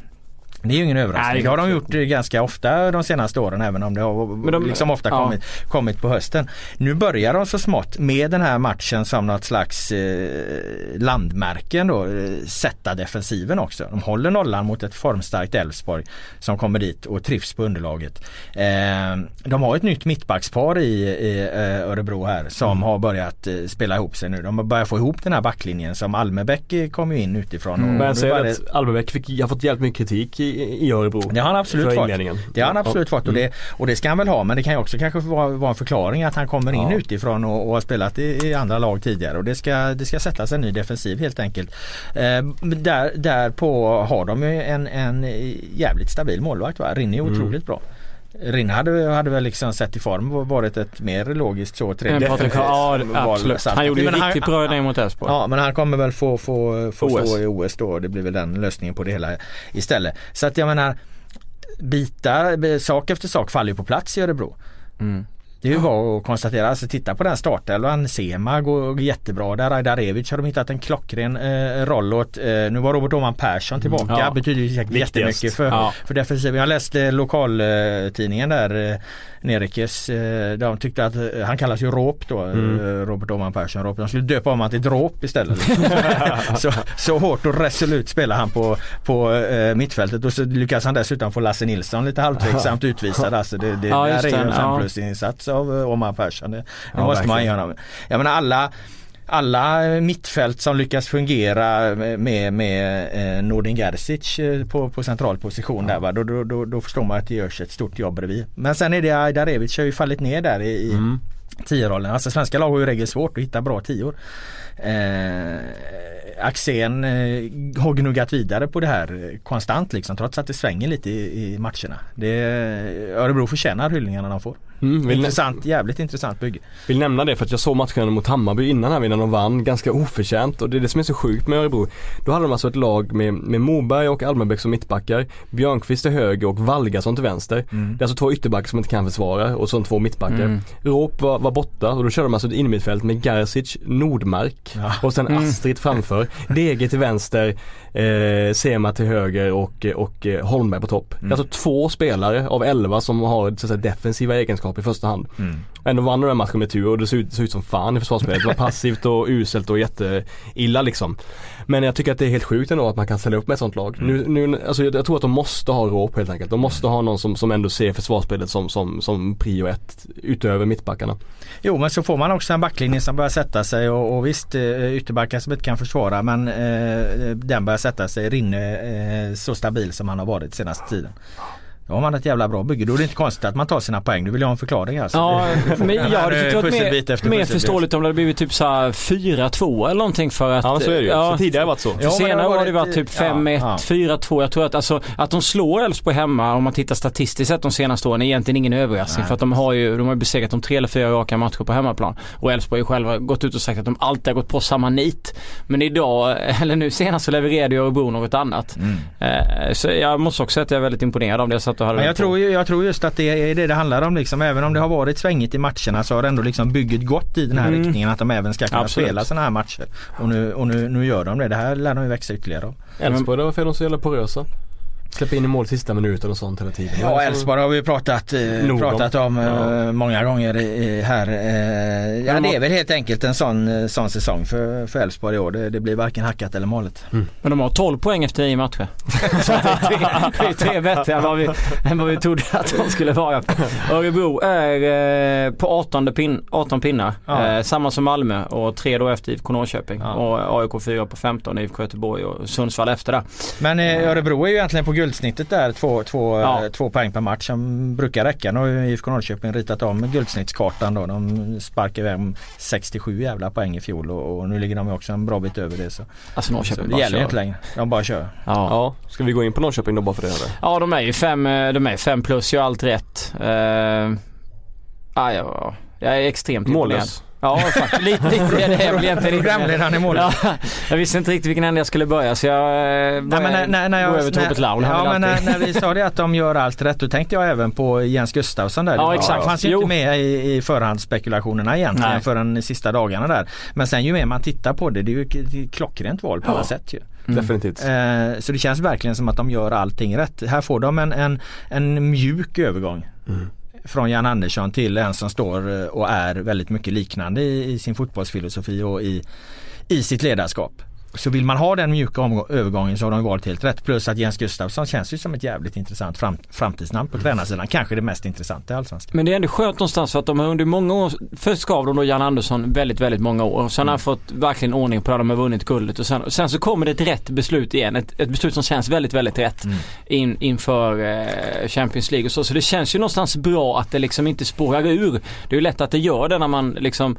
Det är ju ingen överraskning. Nej, det har de gjort ganska ofta de senaste åren även om det har de- liksom ofta ja. kommit, kommit på hösten. Nu börjar de så smått med den här matchen som något slags eh, landmärken då, eh, sätta defensiven också. De håller nollan mot ett formstarkt Elfsborg som kommer dit och trivs på underlaget. Eh, de har ett nytt mittbackspar i, i eh, Örebro här som Mm. har börjat eh, spela ihop sig nu. De har börjat få ihop den här backlinjen som Almebäck eh, kom ju in utifrån. och Mm. Men jag säger att Almebäck fick, har fått jävligt mycket kritik i, i Örebro. det har han absolut inledningen. Det har han absolut Ja. fått och det, och det ska han väl ha men det kan ju också kanske vara, vara en förklaring att han kommer in Ja. utifrån och, och har spelat i, i andra lag tidigare och det ska, det ska sättas en ny defensiv helt enkelt. Eh, där, därpå har de ju en, en jävligt stabil målvakt va? Rinne är Mm. otroligt bra. Rinne hade, hade väl liksom sett i form varit ett mer logiskt så tre En Patrik, ja absolut. Han gjorde ju Men han- riktigt bra idé mot Elfsborg. Ja men han kommer väl få, få, få OS. stå i OS då. Det blir väl den lösningen på det hela istället. Så att jag menar bitar, sak efter sak faller ju på plats i Örebro. Mm. Det är ju bara att konstatera, alltså titta på den startelvan. Sema går jättebra där. Ajdarevic har de hittat en klockren eh, roll åt. Eh, nu var Robert Åhman Persson tillbaka. Ja. Betyder säkert jättemycket för, Ja. för defensiven. Jag läste lokaltidningen där. Eh, Nerikes. Eh, de tyckte att eh, han kallas ju Råp då. Mm. Eh, Robert Åhman Persson. Råp. De skulle döpa om han till Dråp istället. så, så hårt och resolut spelar han på, på eh, mittfältet och så lyckas han dessutom få Lasse Nilsson lite halvtveksamt utvisad. Alltså det, det Ja, där är ju en Ja. femplusinsats av eh, Omar Persson. Det, Ja, måste man verkligen. göra. Jag menar alla alla mittfält som lyckas fungera med, med eh, Nordin Gerzic eh, på, på central position där va? Då, då, då, då förstår man att det görs ett stort jobb bredvid. Men sen är det Ajdarevic har ju fallit ner där i, i Mm. tio-rollen. Alltså svenska lag har ju i regel svårt att hitta bra tior. Eh, Axén eh, har gnuggat vidare på det här eh, konstant liksom trots att det svänger lite i, i matcherna. Det, Örebro förtjänar hyllningarna de får. Mm, Intressant, jävligt intressant bygge. vill nämna det för att jag såg matchen mot Hammarby innan här innan de vann ganska oförtjänt och det är det som är så sjukt med Örebro. Då hade de alltså ett lag med, med Moberg och Almenbäck som mittbackar, Björnqvist till höger och Valgason till vänster. Mm. Det är alltså två ytterbackar som inte kan försvara och så två mittbackar. Mm. Råp var, var borta och då körde de alltså ett innermittfält med Gerzic, Nordmark Ja. och sen Mm. Astrid framför. DG till vänster, eh, Sema till höger och, och eh, Holmberg på topp. Mm. Det är alltså två spelare av elva som har så säga, defensiva egenskaper i första hand. Mm. Ändå vann de den matchen med tur och det såg ut, såg ut som fan i försvarsspelet. Det var passivt och uselt och jätteilla liksom. Men jag tycker att det är helt sjukt ändå att man kan ställa upp med ett sånt lag. Nu, nu, alltså jag, jag tror att de måste ha råp helt enkelt. De måste ha någon som, som ändå ser försvarsspelet som, som, som prio ett utöver mittbackarna. Jo men så får man också en backlinje som börjar sätta sig och, och visst eh, ytterbackar som inte kan försvara men eh, den börjar sätta sig. Rinne eh, så stabil som han har varit senaste tiden. Då har man ett jävla bra bygge. Då är det inte konstigt att man tar sina poäng. Du vill ju ha en förklaring alltså. Ja, men jag hade tyckt Pusselbit mer, efter mer förståeligt om det hade blivit typ såhär 4-2 eller någonting för att... Ja så är det ju. Så tidigare har det varit så. För Ja, senare har det varit- typ ja, 5-1, ja. 4-2. Jag tror att, alltså, att de slår Elfsborg hemma om man tittar statistiskt sett de senaste åren är egentligen ingen överraskning. Nej. För att de har ju de har ju besegrat de tre eller fyra raka matcher på hemmaplan. Och Elfsborg har ju själva gått ut och sagt att de alltid har gått på samma nit. Men idag, eller nu senast så levererade ju Örebro något annat. Mm. Eh, så jag måste också säga att jag är väldigt imponerad av det. Så att du hade Men jag tror, ju- jag tror just att det är det det handlar om liksom. Även om det har varit svängigt i matcherna så har ändå liksom bygget gått i den här Mm. riktningen att de även ska kunna Absolut. spela sådana här matcher. Och, nu, och nu, nu gör de det. Det här lär de ju växa ytterligare av. Elfsborg, varför är de så jävla porösa? Släppa in i mål sista minuten och sånt hela tiden. Ja Elfsborg har vi pratat, eh, pratat om eh, Ja. många gånger i- här. Eh, ja de det är väl helt enkelt en sån, eh, sån säsong för, för Elfsborg i år. Det, det blir varken hackat eller malet. Men de har 12 poäng efter 9 matcher. Så det är tre, bättre än vad, vi, än vad vi trodde att de skulle vara. Örebro är eh, på 18, pin, 18 pinnar. Ja. Eh, samma som Malmö och tre då efter IFK Norrköping. Ja. Och AIK 4 på 15, IFK Göteborg och Sundsvall efter det. Men eh, Örebro är ju egentligen på guldsnittet där. Två, två, Ja. eh, två poäng per match som brukar räcka. Nu har ju IFK Norrköping ritat om guldsnittskartan då. De sparkade iväg 67 jävla poäng i fjol och, och nu ligger de också en bra bit över det. Så, Alltså så Norrköping det bara gäller ju kör. inte längre. De bara kör. Ja. Ja, ska vi gå in på Norrköping då bara för det eller? ja, de är ju fem, eh, de är fem plus, gör allt rätt. Ah, ja, jag är extremt imponerad. Ja, faktiskt. Lite, lite är det egentligen. inte. Programledaren i mål. Ja, jag visste inte riktigt vilken ände jag skulle börja så jag eh, Nej, men när, när, när jag, över till Robert Laul. Han ja, men när, när vi sa det att de gör allt rätt då tänkte jag även på Jens Gustafsson där. Ja, exakt. fanns ju Jo. inte med i, i förhandsspekulationerna egentligen Nej. förrän sista dagarna där. Men sen ju mer man tittar på det, det är ju klockrent val på alla sätt ju. Mm. Definitivt. Eh, så det känns verkligen som att de gör allting rätt. Här får de en, en, en mjuk övergång. Mm. Från Jan Andersson till en som står eh, och är väldigt mycket liknande i, i sin fotbollsfilosofi och i, i sitt ledarskap. Så vill man ha den mjuka övergången så har de valt helt rätt. Plus att Jens Gustafsson känns ju som ett jävligt intressant fram, framtidsnamn på tränarsidan. Kanske det mest intressanta i Allsvenskan. Men det är ändå skönt någonstans för att de har under många år, först gav de då Jan Andersson väldigt, väldigt många år. Och sen har han fått verkligen ordning på det, de har vunnit guldet och sen, och sen så kommer det ett rätt beslut igen. Ett, ett beslut som känns väldigt, väldigt rätt Mm. in, inför eh, Champions League och så. Så det känns ju någonstans bra att det liksom inte spårar ur. Det är ju lätt att det gör det när man liksom,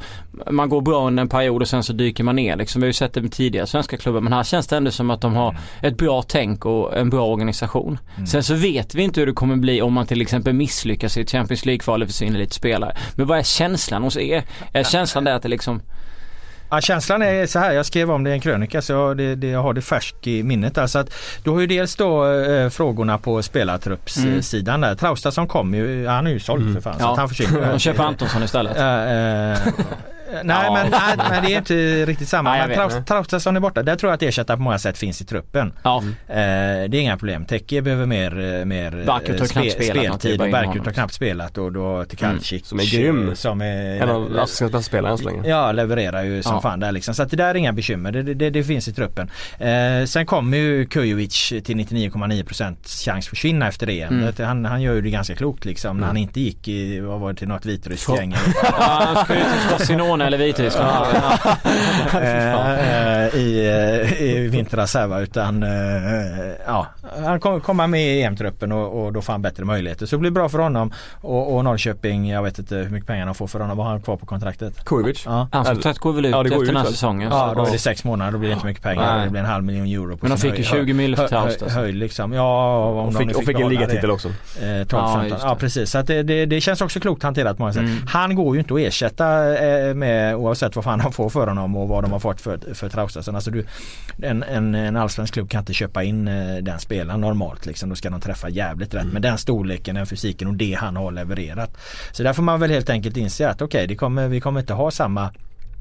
man går bra under en period och sen så dyker man ner liksom. Vi har ju sett det tidigare svenska klubbar men här känns det ändå som att de har ett bra tänk och en bra organisation. Sen så vet vi inte hur det kommer bli om man till exempel misslyckas i Champions League-kval och försvinner lite spelare. Men vad är känslan hos er? Är känslan där att det liksom Ja, känslan är så här, jag skrev om det i en krönika så det, det, jag har det färskt i minnet. Alltså att, du har ju dels då eh, frågorna på spelartruppssidan mm. där. Traustason kommer ju, han är ju såld mm. för fan ja. så han försvinner. De köper Antonsson istället. Äh, Nej, ja. men, nej men det är inte riktigt samma. Nej, men Traustason är borta. Där tror jag att ersättare på många sätt finns i truppen. Ja. Eh, det är inga problem. Teke behöver mer, mer Barkut har spe, speltid. Barkut har knappt spelat och då Tekalcic. Mm. Som är grym. Som är, en av allsvenskans bästa spelare än så länge. Ja, levererar ju som ja. fan där liksom. Så att det där är inga bekymmer. Det, det, det finns i truppen. Eh, sen kommer ju Kujovic till 99,9% chans försvinna efter det. Mm. Han, han gör ju det ganska klokt liksom. Mm. När han inte gick i, vad var det, till något vitryskt gäng. ja, han ska ju till Barcelona eller Vitryssland. Eh, I, eh, i vintras här va utan eh, ja, han kommer komma med i EM-truppen och, och, då får han bättre möjligheter. Så det blir bra för honom och, och Norrköping, jag vet inte hur mycket pengar de får för honom. Vad har han kvar på kontraktet? Kujovic? Ja. Han som sagt går väl ut ja, efter den här säsongen. Ja då är det sex månader, då blir det inte mycket pengar. Nej. Det blir en halv miljon euro. Men de fick ju 20 mil för Traust alltså. Höjd liksom. Ja om och fick, fick, och fick en ligatitel också. Eh, 12, ja, ja precis. Så det, det, det, känns också klokt hanterat på många sätt. Mm. Han går ju inte att ersätta eh, med oavsett vad fan de får för honom och vad de har fått för, för Traustason. Alltså du, en, en, en allsvensk klubb kan inte köpa in eh, den spelaren normalt. Liksom. Då ska de träffa jävligt rätt mm. med den storleken, den fysiken och det han har levererat. Så där får man väl helt enkelt inse att okej, okay, kommer, vi kommer inte ha samma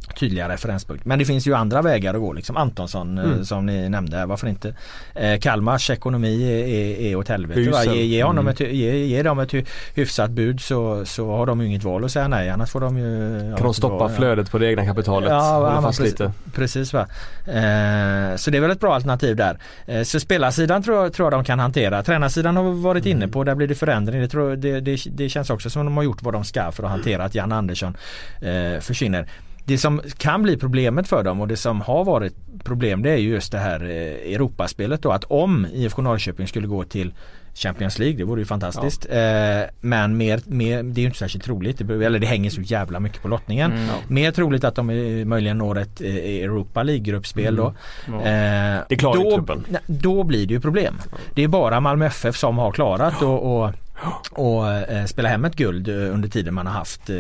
tydliga referenspunkt. Men det finns ju andra vägar att gå liksom. Antonsson eh, mm. som ni nämnde, varför inte? Eh, Kalmars ekonomi är, är åt helvete. Ge, ge, honom mm. ett, ge, ge dem ett hyfsat bud så, så har de ju inget val att säga nej annars får de ju Kan de stoppa val, flödet ja. på det egna kapitalet? Ja, fast precis, lite. precis va. Eh, så det är väl ett bra alternativ där. Eh, så spelarsidan tror, tror jag de kan hantera. Tränarsidan har vi varit inne på, där blir det förändring. Det, tror, det, det, det känns också som de har gjort vad de ska för att hantera att Jan Andersson eh, försvinner. Det som kan bli problemet för dem och det som har varit problem det är just det här eh, Europaspelet då att om IFK Norrköping skulle gå till Champions League, det vore ju fantastiskt. Ja. Eh, men mer, mer, det är ju inte särskilt troligt. Eller det hänger så jävla mycket på lottningen. Mm, ja. Mer troligt att de möjligen når ett eh, Europa League-gruppspel mm. då. Ja. Eh, det klarar då, klubben. Då blir det ju problem. Det är bara Malmö FF som har klarat och, och och eh, spela hem ett guld eh, under tiden man har haft eh,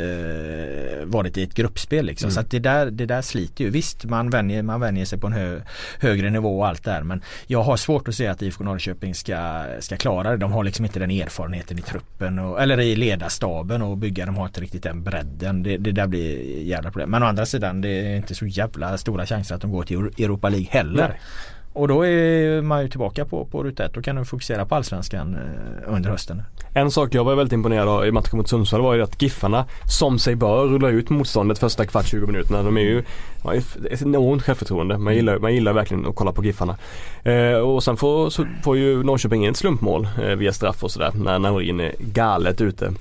varit i ett gruppspel liksom. Mm. Så att det där, det där sliter ju. Visst man vänjer, man vänjer sig på en hö, högre nivå och allt där men jag har svårt att se att IFK Norrköping ska, ska klara det. De har liksom inte den erfarenheten i truppen och, eller i ledarstaben och bygga. De har inte riktigt den bredden. Det, det där blir jävla problem. Men å andra sidan det är inte så jävla stora chanser att de går till Europa League heller. Nej. Och då är man ju tillbaka på, på ruta ett. Då kan de fokusera på allsvenskan eh, under hösten. En sak jag var väldigt imponerad av i matchen mot Sundsvall var ju att Giffarna som sig bör rullar ut motståndet första kvart 20 minuterna. De är ju ja, ett enormt självförtroende. Man gillar, man gillar verkligen att kolla på Giffarna. Eh, och sen får, får ju Norrköping ett slumpmål eh, via straff och sådär när Naurin är galet ute.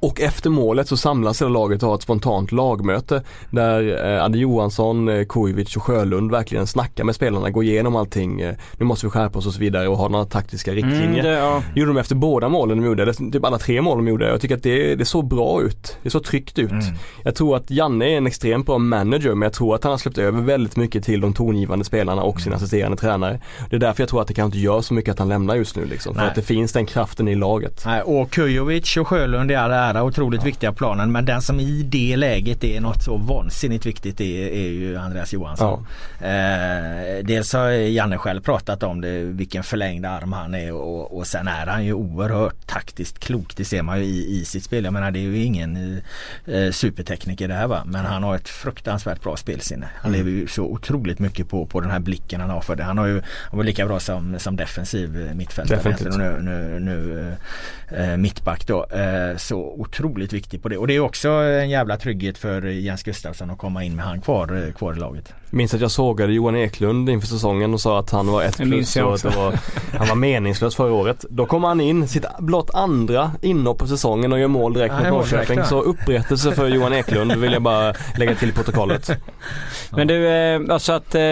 Och efter målet så samlas hela laget och har ett spontant lagmöte där eh, Adde Johansson, eh, Kujovic och Sjölund verkligen snackar med spelarna, går igenom allting. Eh, nu måste vi skärpa oss och så vidare och ha några taktiska mm, riktlinjer. Mm, det, ja. gjorde de efter båda målen de gjorde, eller typ alla tre mål de gjorde. Jag tycker att det, det såg bra ut. Det såg tryggt ut. Mm. Jag tror att Janne är en extremt bra manager men jag tror att han har släppt över väldigt mycket till de tongivande spelarna och sina mm. assisterande tränare. Det är därför jag tror att det kanske inte gör så mycket att han lämnar just nu liksom. För Nej. att det finns den kraften i laget. Nej, och Kujovic och Sjölund är alla nära otroligt ja. viktiga planen. Men den som i det läget är något så vansinnigt viktigt är, är ju Andreas Johansson. Ja. Eh, dels har Janne själv pratat om det, vilken förlängd arm han är och, och sen är han ju oerhört taktiskt klok. Det ser man ju i, i sitt spel. Jag menar det är ju ingen eh, supertekniker det här va. Men han har ett fruktansvärt bra spelsinne. Han mm. lever ju så otroligt mycket på, på den här blicken han har för det. Han har ju han var lika bra som, som defensiv mittfältare. Nu, nu, nu eh, mittback då. Eh, så otroligt viktig på det. Och det är också en jävla trygghet för Jens Gustafsson att komma in med han kvar, eh, kvar i laget. Minns att jag sågade Johan Eklund inför säsongen och sa att han var ett plus och att var, han var meningslös förra året. Då kommer han in, sitt blott andra inhopp på säsongen och gör mål direkt mot Norrköping. Så upprättelse för Johan Eklund vill jag bara lägga till i protokollet. Men du, eh, alltså att eh,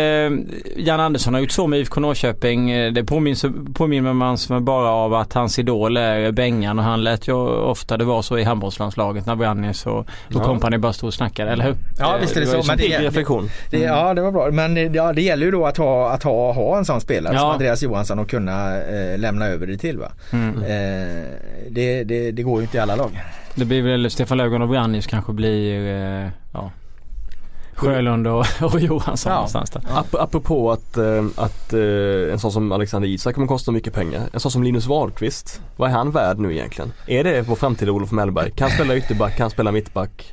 Jan Andersson har gjort så med IFK Norrköping. Det påminner, påminner man sig bara av att hans idol är Bengan och han lät ju ofta det vara så i handbollslandslaget när Brannis och, och ja. kompani bara stod och snackade, eller hur? Ja visst är det, det så. Men det, reflektion. Det, ja det var bra. Men det, ja, det gäller ju då att ha, att ha, ha en sån spelare ja. som Andreas Johansson och kunna eh, lämna över det till. Va? Mm. Eh, det, det, det, går ju inte i alla lag. Det blir väl Stefan Löfgren och Brannis kanske blir, eh, ja Sjölund och, och Johansson Ja. någonstans där. Ap apropå att, eh, att eh, en sån som Alexander Isak kommer kosta mycket pengar. En sån som Linus Wahlqvist. Vad är han värd nu egentligen? Är det vår framtida Olof Mellberg? Kan spela ytterback, kan spela mittback?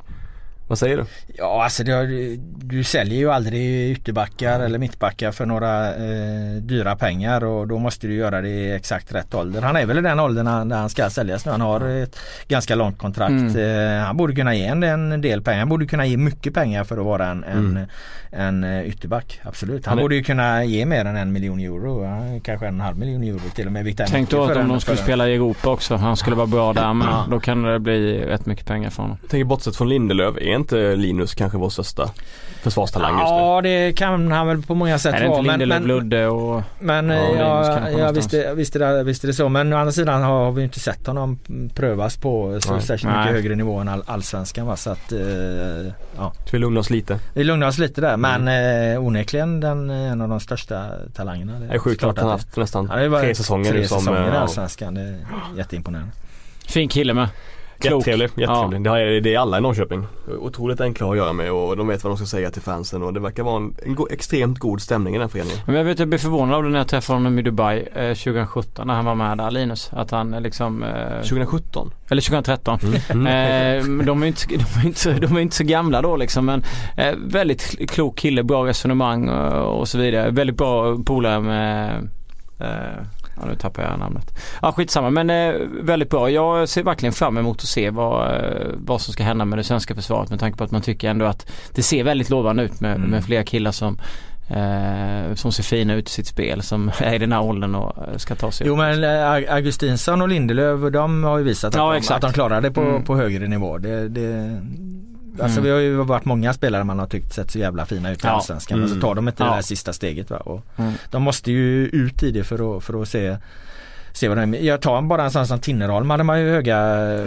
Vad säger du? Ja alltså det, har- du säljer ju aldrig ytterbackar eller mittbackar för några eh, dyra pengar och då måste du göra det i exakt rätt ålder. Han är väl i den åldern han- när han ska säljas nu. Han har ett ganska långt kontrakt. Eh, han borde kunna ge en, en del pengar. Han borde kunna ge mycket pengar för att vara en, en, en eh, ytterback. Absolut. Han, Han är- borde ju kunna ge mer än en miljon euro. Kanske en halv miljon euro till och med. Tänk då att om de skulle spela i Europa också. Han skulle vara bra där men då kan det bli rätt mycket pengar för honom. Jag tänker bortsett från Lindelöf, är inte Linus kanske vår största försvarstalang just nu? Ja det kan han väl på många sätt Är det vara. inte Men, Lindelöf, men, Ludde och... Men Ja, ja, Linus ja, visst, visst, är det, visst är det så. Men å andra sidan har vi inte sett honom prövas på så Nej. särskilt Nej. mycket högre nivå än all, allsvenskan. Va? Så att, eh, ja. Så vi lugnar oss lite. Vi lugnar oss lite där men Mm. eh, onekligen den, en av de största talangerna. Det är sjukt att han haft nästan Ja, tre säsonger tre som... säsonger i eh, allsvenskan. Det är jätteimponerande. Fin kille med. Klok. Jättetrevlig, jättetrevlig. Det, har, det är alla i Norrköping. Otroligt enkla att göra med och de vet vad de ska säga till fansen och det verkar vara en, en go- extremt god stämning i den föreningen. Men jag vet jag blev förvånad av det när jag träffade honom i Dubai eh, 2017 när han var med där Linus. Att han eh, liksom... Eh, 2017? eller 2013. Mm. Eh, de är inte, de är inte, de är inte så gamla då liksom men eh, väldigt klok kille, bra resonemang och, och så vidare. Väldigt bra polare med eh, Ja nu tappar jag namnet. Ja skitsamma men eh, väldigt bra. Jag ser verkligen fram emot att se vad, eh, vad som ska hända med det svenska försvaret med tanke på att man tycker ändå att det ser väldigt lovande ut med, Mm. med flera killar som eh, som ser fina ut i sitt spel som är i den här åldern och eh, ska ta sig Jo upp. men eh, Augustinsson och Lindelöf de har ju visat att, Ja, de, att de klarar det på, Mm. på högre nivå. Det, det, alltså Mm. vi har ju varit många spelare man har tyckt sett så jävla fina ut i Ja. Allsvenskan men så Mm. tar de inte Ja. det där sista steget. Va? Och Mm. De måste ju ut i det för att, för att se Se vad de, jag tar bara en sån som Tinnerholm hade man ju höga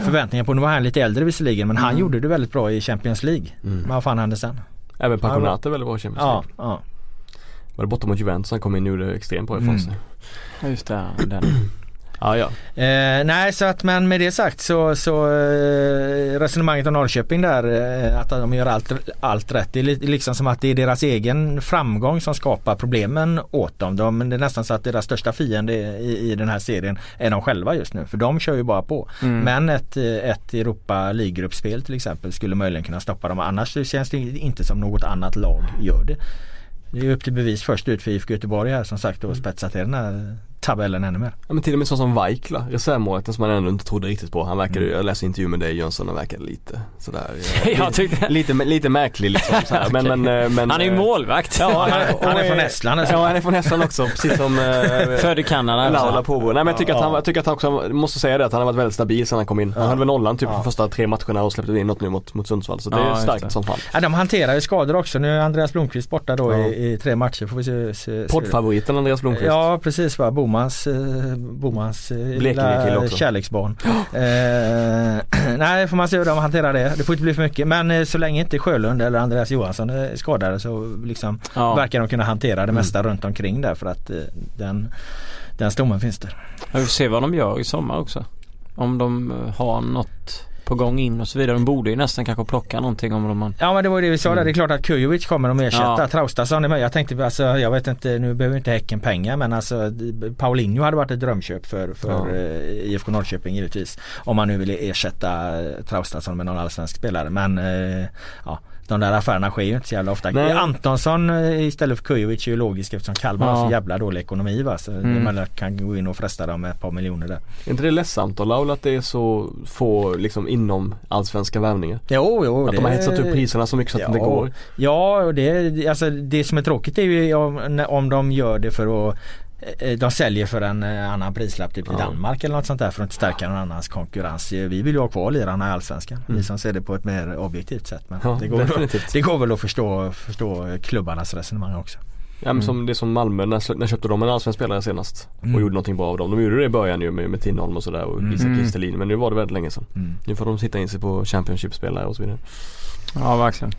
förväntningar på. Nu var han lite äldre visserligen men han Mm. gjorde det väldigt bra i Champions League. Mm. Men vad fan hände sen? Även är väldigt bra Champions Ja, League. ja. Var det borta mot Juventus han kom in och gjorde extremt bra ifrån Mm. sig. Ja, Just det, den. Ja, ja. Eh, nej så att men med det sagt så, så eh, resonemanget om Norrköping där eh, att de gör allt, allt rätt. Det är li- liksom som att det är deras egen framgång som skapar problemen åt dem. De, det är nästan så att deras största fiende i, i den här serien är de själva just nu. För de kör ju bara på. Mm. Men ett, eh, ett Europa League-gruppspel till exempel skulle möjligen kunna stoppa dem. Annars känns det inte som något annat lag gör det. Det är upp till bevis först ut för IFK Göteborg här som sagt och spetsa till den här tabellen ännu mer. ja men till och med sån som Vaikla, reservmålvakten som man ändå inte trodde riktigt på. Han verkade, Mm. jag läste intervju med dig Jönsson, han verkade lite sådär. Jag tyckte, lite, lite märklig liksom. Sådär. Men, men, eh, men, han är ju eh, målvakt. Ja, Han är, han är från Estland. alltså. Ja han är från Estland också precis som eh, Född i Kanada. Laula Pobo. Nej men jag tycker, att han, Ja. jag tycker att han också, måste säga det att han har varit väldigt stabil sedan han kom in. Han hade väl nollan typ Ja. de första tre matcherna och släppte in något nu mot, mot Sundsvall. Så det Ja, är starkt det. som fan. Ja, de hanterar ju skador också. Nu är Andreas Blomqvist borta då Ja. i, i tre matcher. Får vi se, se, se. Poddfavoriten Andreas Blomqvist. Ja precis va, Bomans, eh, Bomans eh, lilla kärleksbarn. Eh, nej får man se hur de hanterar det. Det får inte bli för mycket men eh, så länge inte Sjölund eller Andreas Johansson är skadade så liksom Ja. verkar de kunna hantera det Mm. mesta runt omkring där för att den, den stommen finns där. Jag vill se vad de gör i sommar också. Om de har något på gång in och så vidare. De borde ju nästan kanske plocka någonting om de har... Ja men det var ju det vi sa där. Det är klart att Kujovic kommer att ersätta Ja. Traustason. Jag tänkte alltså, jag vet inte, nu behöver inte Häcken pengar men alltså Paulinho hade varit ett drömköp för, för Ja. eh, IFK Norrköping givetvis. Om man nu ville ersätta Traustason med någon allsvensk spelare. Men eh, ja, de där affärerna sker ju inte så jävla ofta. Nej. Antonsson eh, istället för Kujovic är ju logiskt eftersom Kalmar Ja. har så jävla dålig ekonomi va. Så Mm. man kan gå in och fresta dem med ett par miljoner där. Är inte det ledsamt då Laul att det är så få liksom inom allsvenska värvningar? Jo, jo. Att de har hetsat upp priserna så mycket så att det inte går. Ja, och det, alltså, det som är tråkigt är ju om, om de gör det för att de säljer för en eh, annan prislapp typ i Ja. Danmark eller något sånt där för att inte stärka någon annans konkurrens. Eh, Vi vill ju ha kvar lirarna i Allsvenskan. Vi Mm. som ser det på ett mer objektivt sätt. Men Ja, det, går, definitivt. det går väl att förstå, förstå klubbarnas resonemang också. Ja, men som, det är som Malmö, när, när köpte de en allsvensk spelare senast? Och Mm. gjorde någonting bra av dem. De gjorde det i början ju med, med Tinholm och sådär och Mm. Isak Mm. Kristelin. Men nu var det väldigt länge sedan. Mm. Nu får de sitta in sig på Championship-spelare och så vidare. Ja verkligen.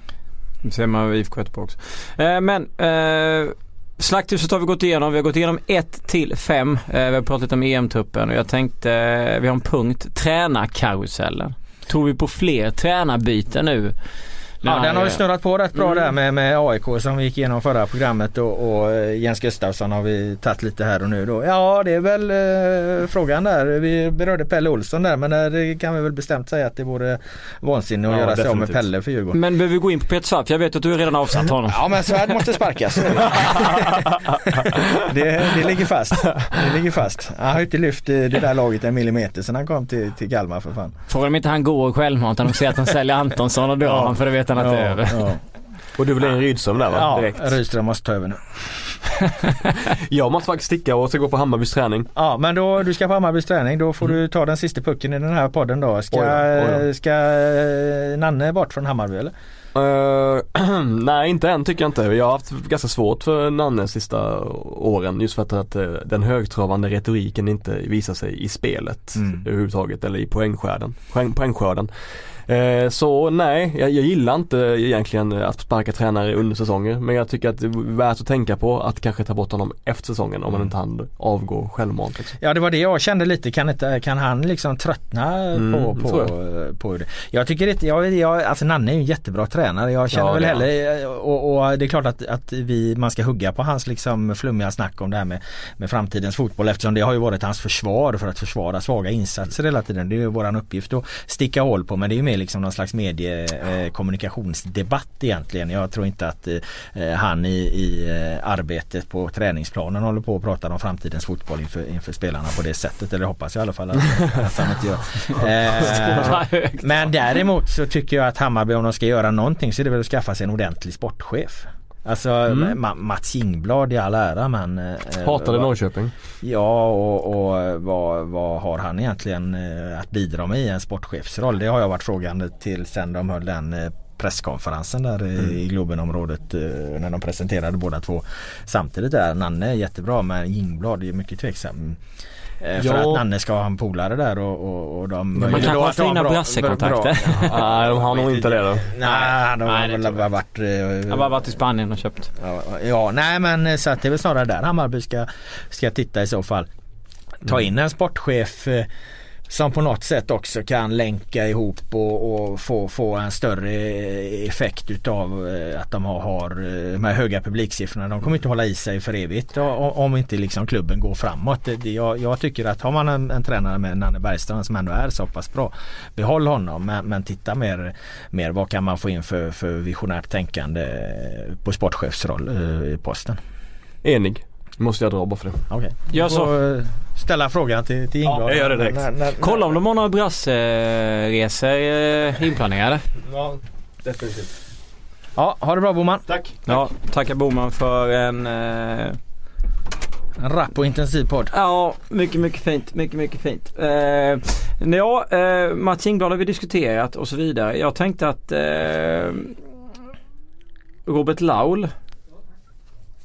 Det ser man IFK Göteborg också. Eh, men eh, Slakthuset har vi gått igenom. Vi har gått igenom 1 till 5. Eh, vi har pratat om EM-truppen och jag tänkte, eh, vi har en punkt, tränarkarusellen. Tror vi på fler tränarbyten nu Ja, den har ju snurrat på rätt bra Mm. där med, med AIK som vi gick igenom förra programmet och, och eh, Jens Gustafsson har vi tagit lite här och nu då. Ja det är väl eh, frågan där. Vi berörde Pelle Olsson där men det kan vi väl bestämt säga att det vore vansinne att Ja, göra sig av med definitivt. Pelle för Djurgården. Men behöver vi gå in på Peter Svart? Jag vet att du redan har avsatt honom. Ja men Svärd måste sparkas. det, det ligger fast. Det ligger fast. Han har ju inte lyft eh, det där laget en millimeter sedan han kom till, till Kalmar för fan. Frågar om inte han går självmant de säger att de säljer Antonsson och drar Ja. han för det vet han att det är över. ja. Och du vill ha in Rydström där va? ja Direkt. Rydström måste ta över nu. Jag måste faktiskt sticka och ska gå på Hammarbys träning. Ja men då, du ska på Hammarbys träning. Då får du ta den sista pucken i den här podden då. Ska, Oj oj då. ska eh, Nanne bort från Hammarby eller? Eh, nej inte än tycker jag inte. Jag har haft ganska svårt för Nanne sista åren just för att, att eh, den högtravande retoriken inte visar sig i spelet Mm. överhuvudtaget eller i poängskörden. Poäng, poängskörden. Eh, så nej, jag, jag gillar inte egentligen att sparka tränare under säsonger men jag tycker att det är värt att tänka på att kanske ta bort honom efter säsongen om man inte han avgår självmant. Liksom. Ja det var det jag kände lite. Kan, inte, kan han liksom tröttna Mm, på, på, tror på det? Jag tycker inte, jag, jag, alltså Nanne är ju en jättebra tränare. Jag känner Ja, väl han. heller och, och det är klart att, att vi, man ska hugga på hans liksom flummiga snack om det här med, med framtidens fotboll eftersom det har ju varit hans försvar för att försvara svaga insatser hela tiden. Det är ju våran uppgift att sticka hål på men det är ju mer liksom någon slags medie eh, egentligen. Jag tror inte att eh, han i, i eh, arbetet på träningsplanen håller på och pratar om framtidens fotboll inför, inför spelarna på det sättet. Eller hoppas jag i alla fall att, att han inte gör. Eh, men däremot så tycker jag att Hammarby om de ska göra någonting så är det väl att skaffa sig en ordentlig sportchef. Alltså Mm. Ma- Mats Ingblad i all ära men eh, Hatade vad- Norrköping. Ja och, och vad, vad har han egentligen eh, att bidra med i en sportchefsroll? Det har jag varit frågande till sen de höll den eh, presskonferensen där i- i Globenområdet eh, när de presenterade båda två samtidigt där. Nanne är jättebra men Ingblad är mycket tveksam. Eh, För Ja. att Nanne ska ha en polare där och, och, och de... man kanske har fina brassekontakter. Nej de har nog inte det då. Nej, de har väl bara varit... eh, Jag har bara varit i Spanien och köpt. Ja, ja, nej men eh, så att det är väl snarare där Hammarby ska, ska titta i så fall. Ta in en sportchef eh, som på något sätt också kan länka ihop och, och få, få en större effekt utav eh, att de har, har eh, de här höga publiksiffrorna. De kommer inte hålla i sig för evigt om inte liksom klubben går framåt. Det, det, jag, jag tycker att har man en, en tränare med Nanne Bergström som ändå är så pass bra Behåll honom men, men titta mer, mer vad kan man få in för, för visionärt tänkande på sportchefsroll eh, i posten. Enig. Måste jag dra bara för det. Okej. Gör Du så. får, eh, ställa frågan till, till Ingvar. Ja, jag gör det direkt. När- när- Kolla om de har några brassresor eh, inplanerade. Ja, definitivt. Ja, ha det bra Boman. Tack. Ja, tackar Boman för en... Eh, En rapp och intensiv podd. ja, mycket, mycket fint. Mycket, mycket fint. Eh, ja, eh, Mats Ingblad har vi diskuterat och så vidare. Jag tänkte att eh, Robert Laul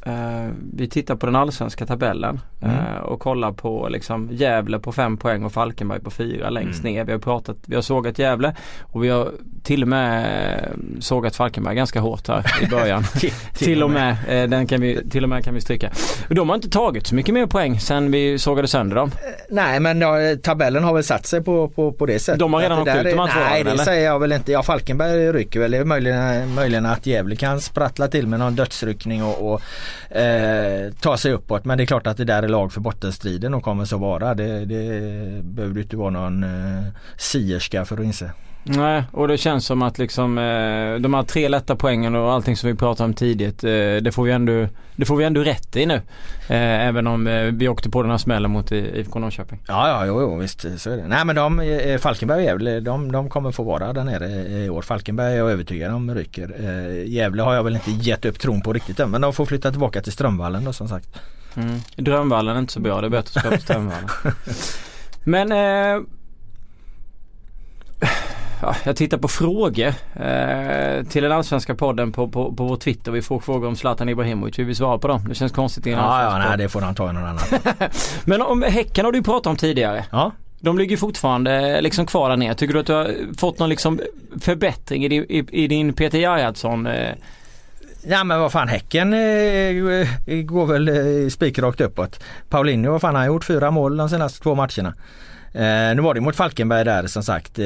Eh, vi tittar på den allsvenska tabellen Mm. eh, och kollar på liksom Gävle på fem poäng och Falkenberg på fyra längst Mm. ner. Vi har pratat, vi har sågat Gävle och vi har till och med eh, sågat Falkenberg ganska hårt här i början. till och med, eh, den kan vi, till och med kan vi stryka. De har inte tagit så mycket mer poäng sen vi sågade sönder dem. Nej men ja, tabellen har väl satt sig på, på, på det sättet. De har redan åkt ut de är- här två Nej det eller? säger jag väl inte. Ja Falkenberg rycker väl. Det är möjligen, möjligen att Gävle kan sprattla till med någon dödsryckning och, och eh, ta sig uppåt. Men det är klart att det där är lag för bottenstriden och kommer så vara. Det, det behöver du inte vara någon eh, sierska för att inse. Nej, och det känns som att liksom eh, de här tre lätta poängen och allting som vi pratade om tidigt. Eh, det, får vi ändå, det får vi ändå rätt i nu. Eh, även om vi åkte på den här smällen mot IFK Norrköping. Ja, ja, jo, jo visst så är det. Nej men de, Falkenberg och Gävle, de, de kommer få vara där nere i år. Falkenberg är jag övertygad om ryker. Gävle har jag väl inte gett upp tron på riktigt än men de får flytta tillbaka till Strömvallen då som sagt. Mm. Drömvallen är inte så bra, det är bättre att spela på Strömvallen. Men eh, ja, jag tittar på frågor eh, till den allsvenska podden på, på, på vår Twitter. Vi får frågor om Zlatan Ibrahimovic. Vi vill svara på dem. Det känns konstigt i en Ja, ja, nej det får de ta i någon annan. Men om Häcken har du pratat om tidigare. Ja. De ligger fortfarande liksom kvar där nere. Tycker du att du har fått någon liksom förbättring i din, i, i din Peter Gerhardsson? Eh, Ja men vad fan Häcken eh, går väl eh, spikrakt uppåt. Paulinho vad fan han har gjort fyra mål de senaste två matcherna. Eh, nu var det mot Falkenberg där som sagt. Eh,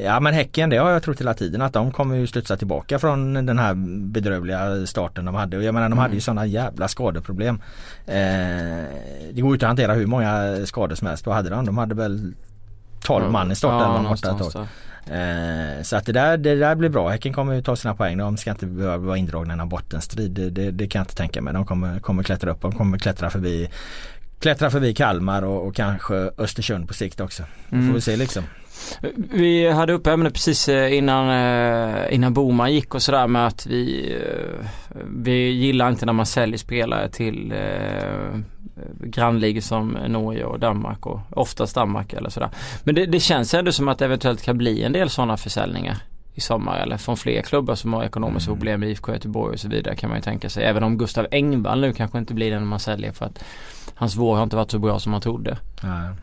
ja men Häcken det har jag trott hela tiden att de kommer ju studsa tillbaka från den här bedrövliga starten de hade. Och jag menar de mm. hade ju sådana jävla skadeproblem. Eh, det går ju inte att hantera hur många skador som helst. Vad hade de? De hade väl 12 ja, man i starten. Ja. Eh, så att det där, det där blir bra. Häcken kommer ju ta sina poäng. De ska inte behöva vara indragna i någon bottenstrid. Det, det, det, kan jag inte tänka mig. De kommer, kommer klättra upp. De kommer klättra förbi klättra förbi Kalmar och, och kanske Östersund på sikt också. Mm. Får vi se liksom. Vi hade upp ämnet precis eh, innan, eh, innan Boman gick och sådär med att vi, eh, vi gillar inte när man säljer spelare till grannligor som Norge och Danmark och oftast Danmark eller sådär. Men det, det känns ändå som att det eventuellt kan bli en del sådana försäljningar i sommar eller från fler klubbar som har ekonomiska mm. problem med IFK Göteborg och så vidare kan man ju tänka sig. Även om Gustav Engvall nu kanske inte blir den man säljer för att hans vår har inte varit så bra som man trodde. Ja.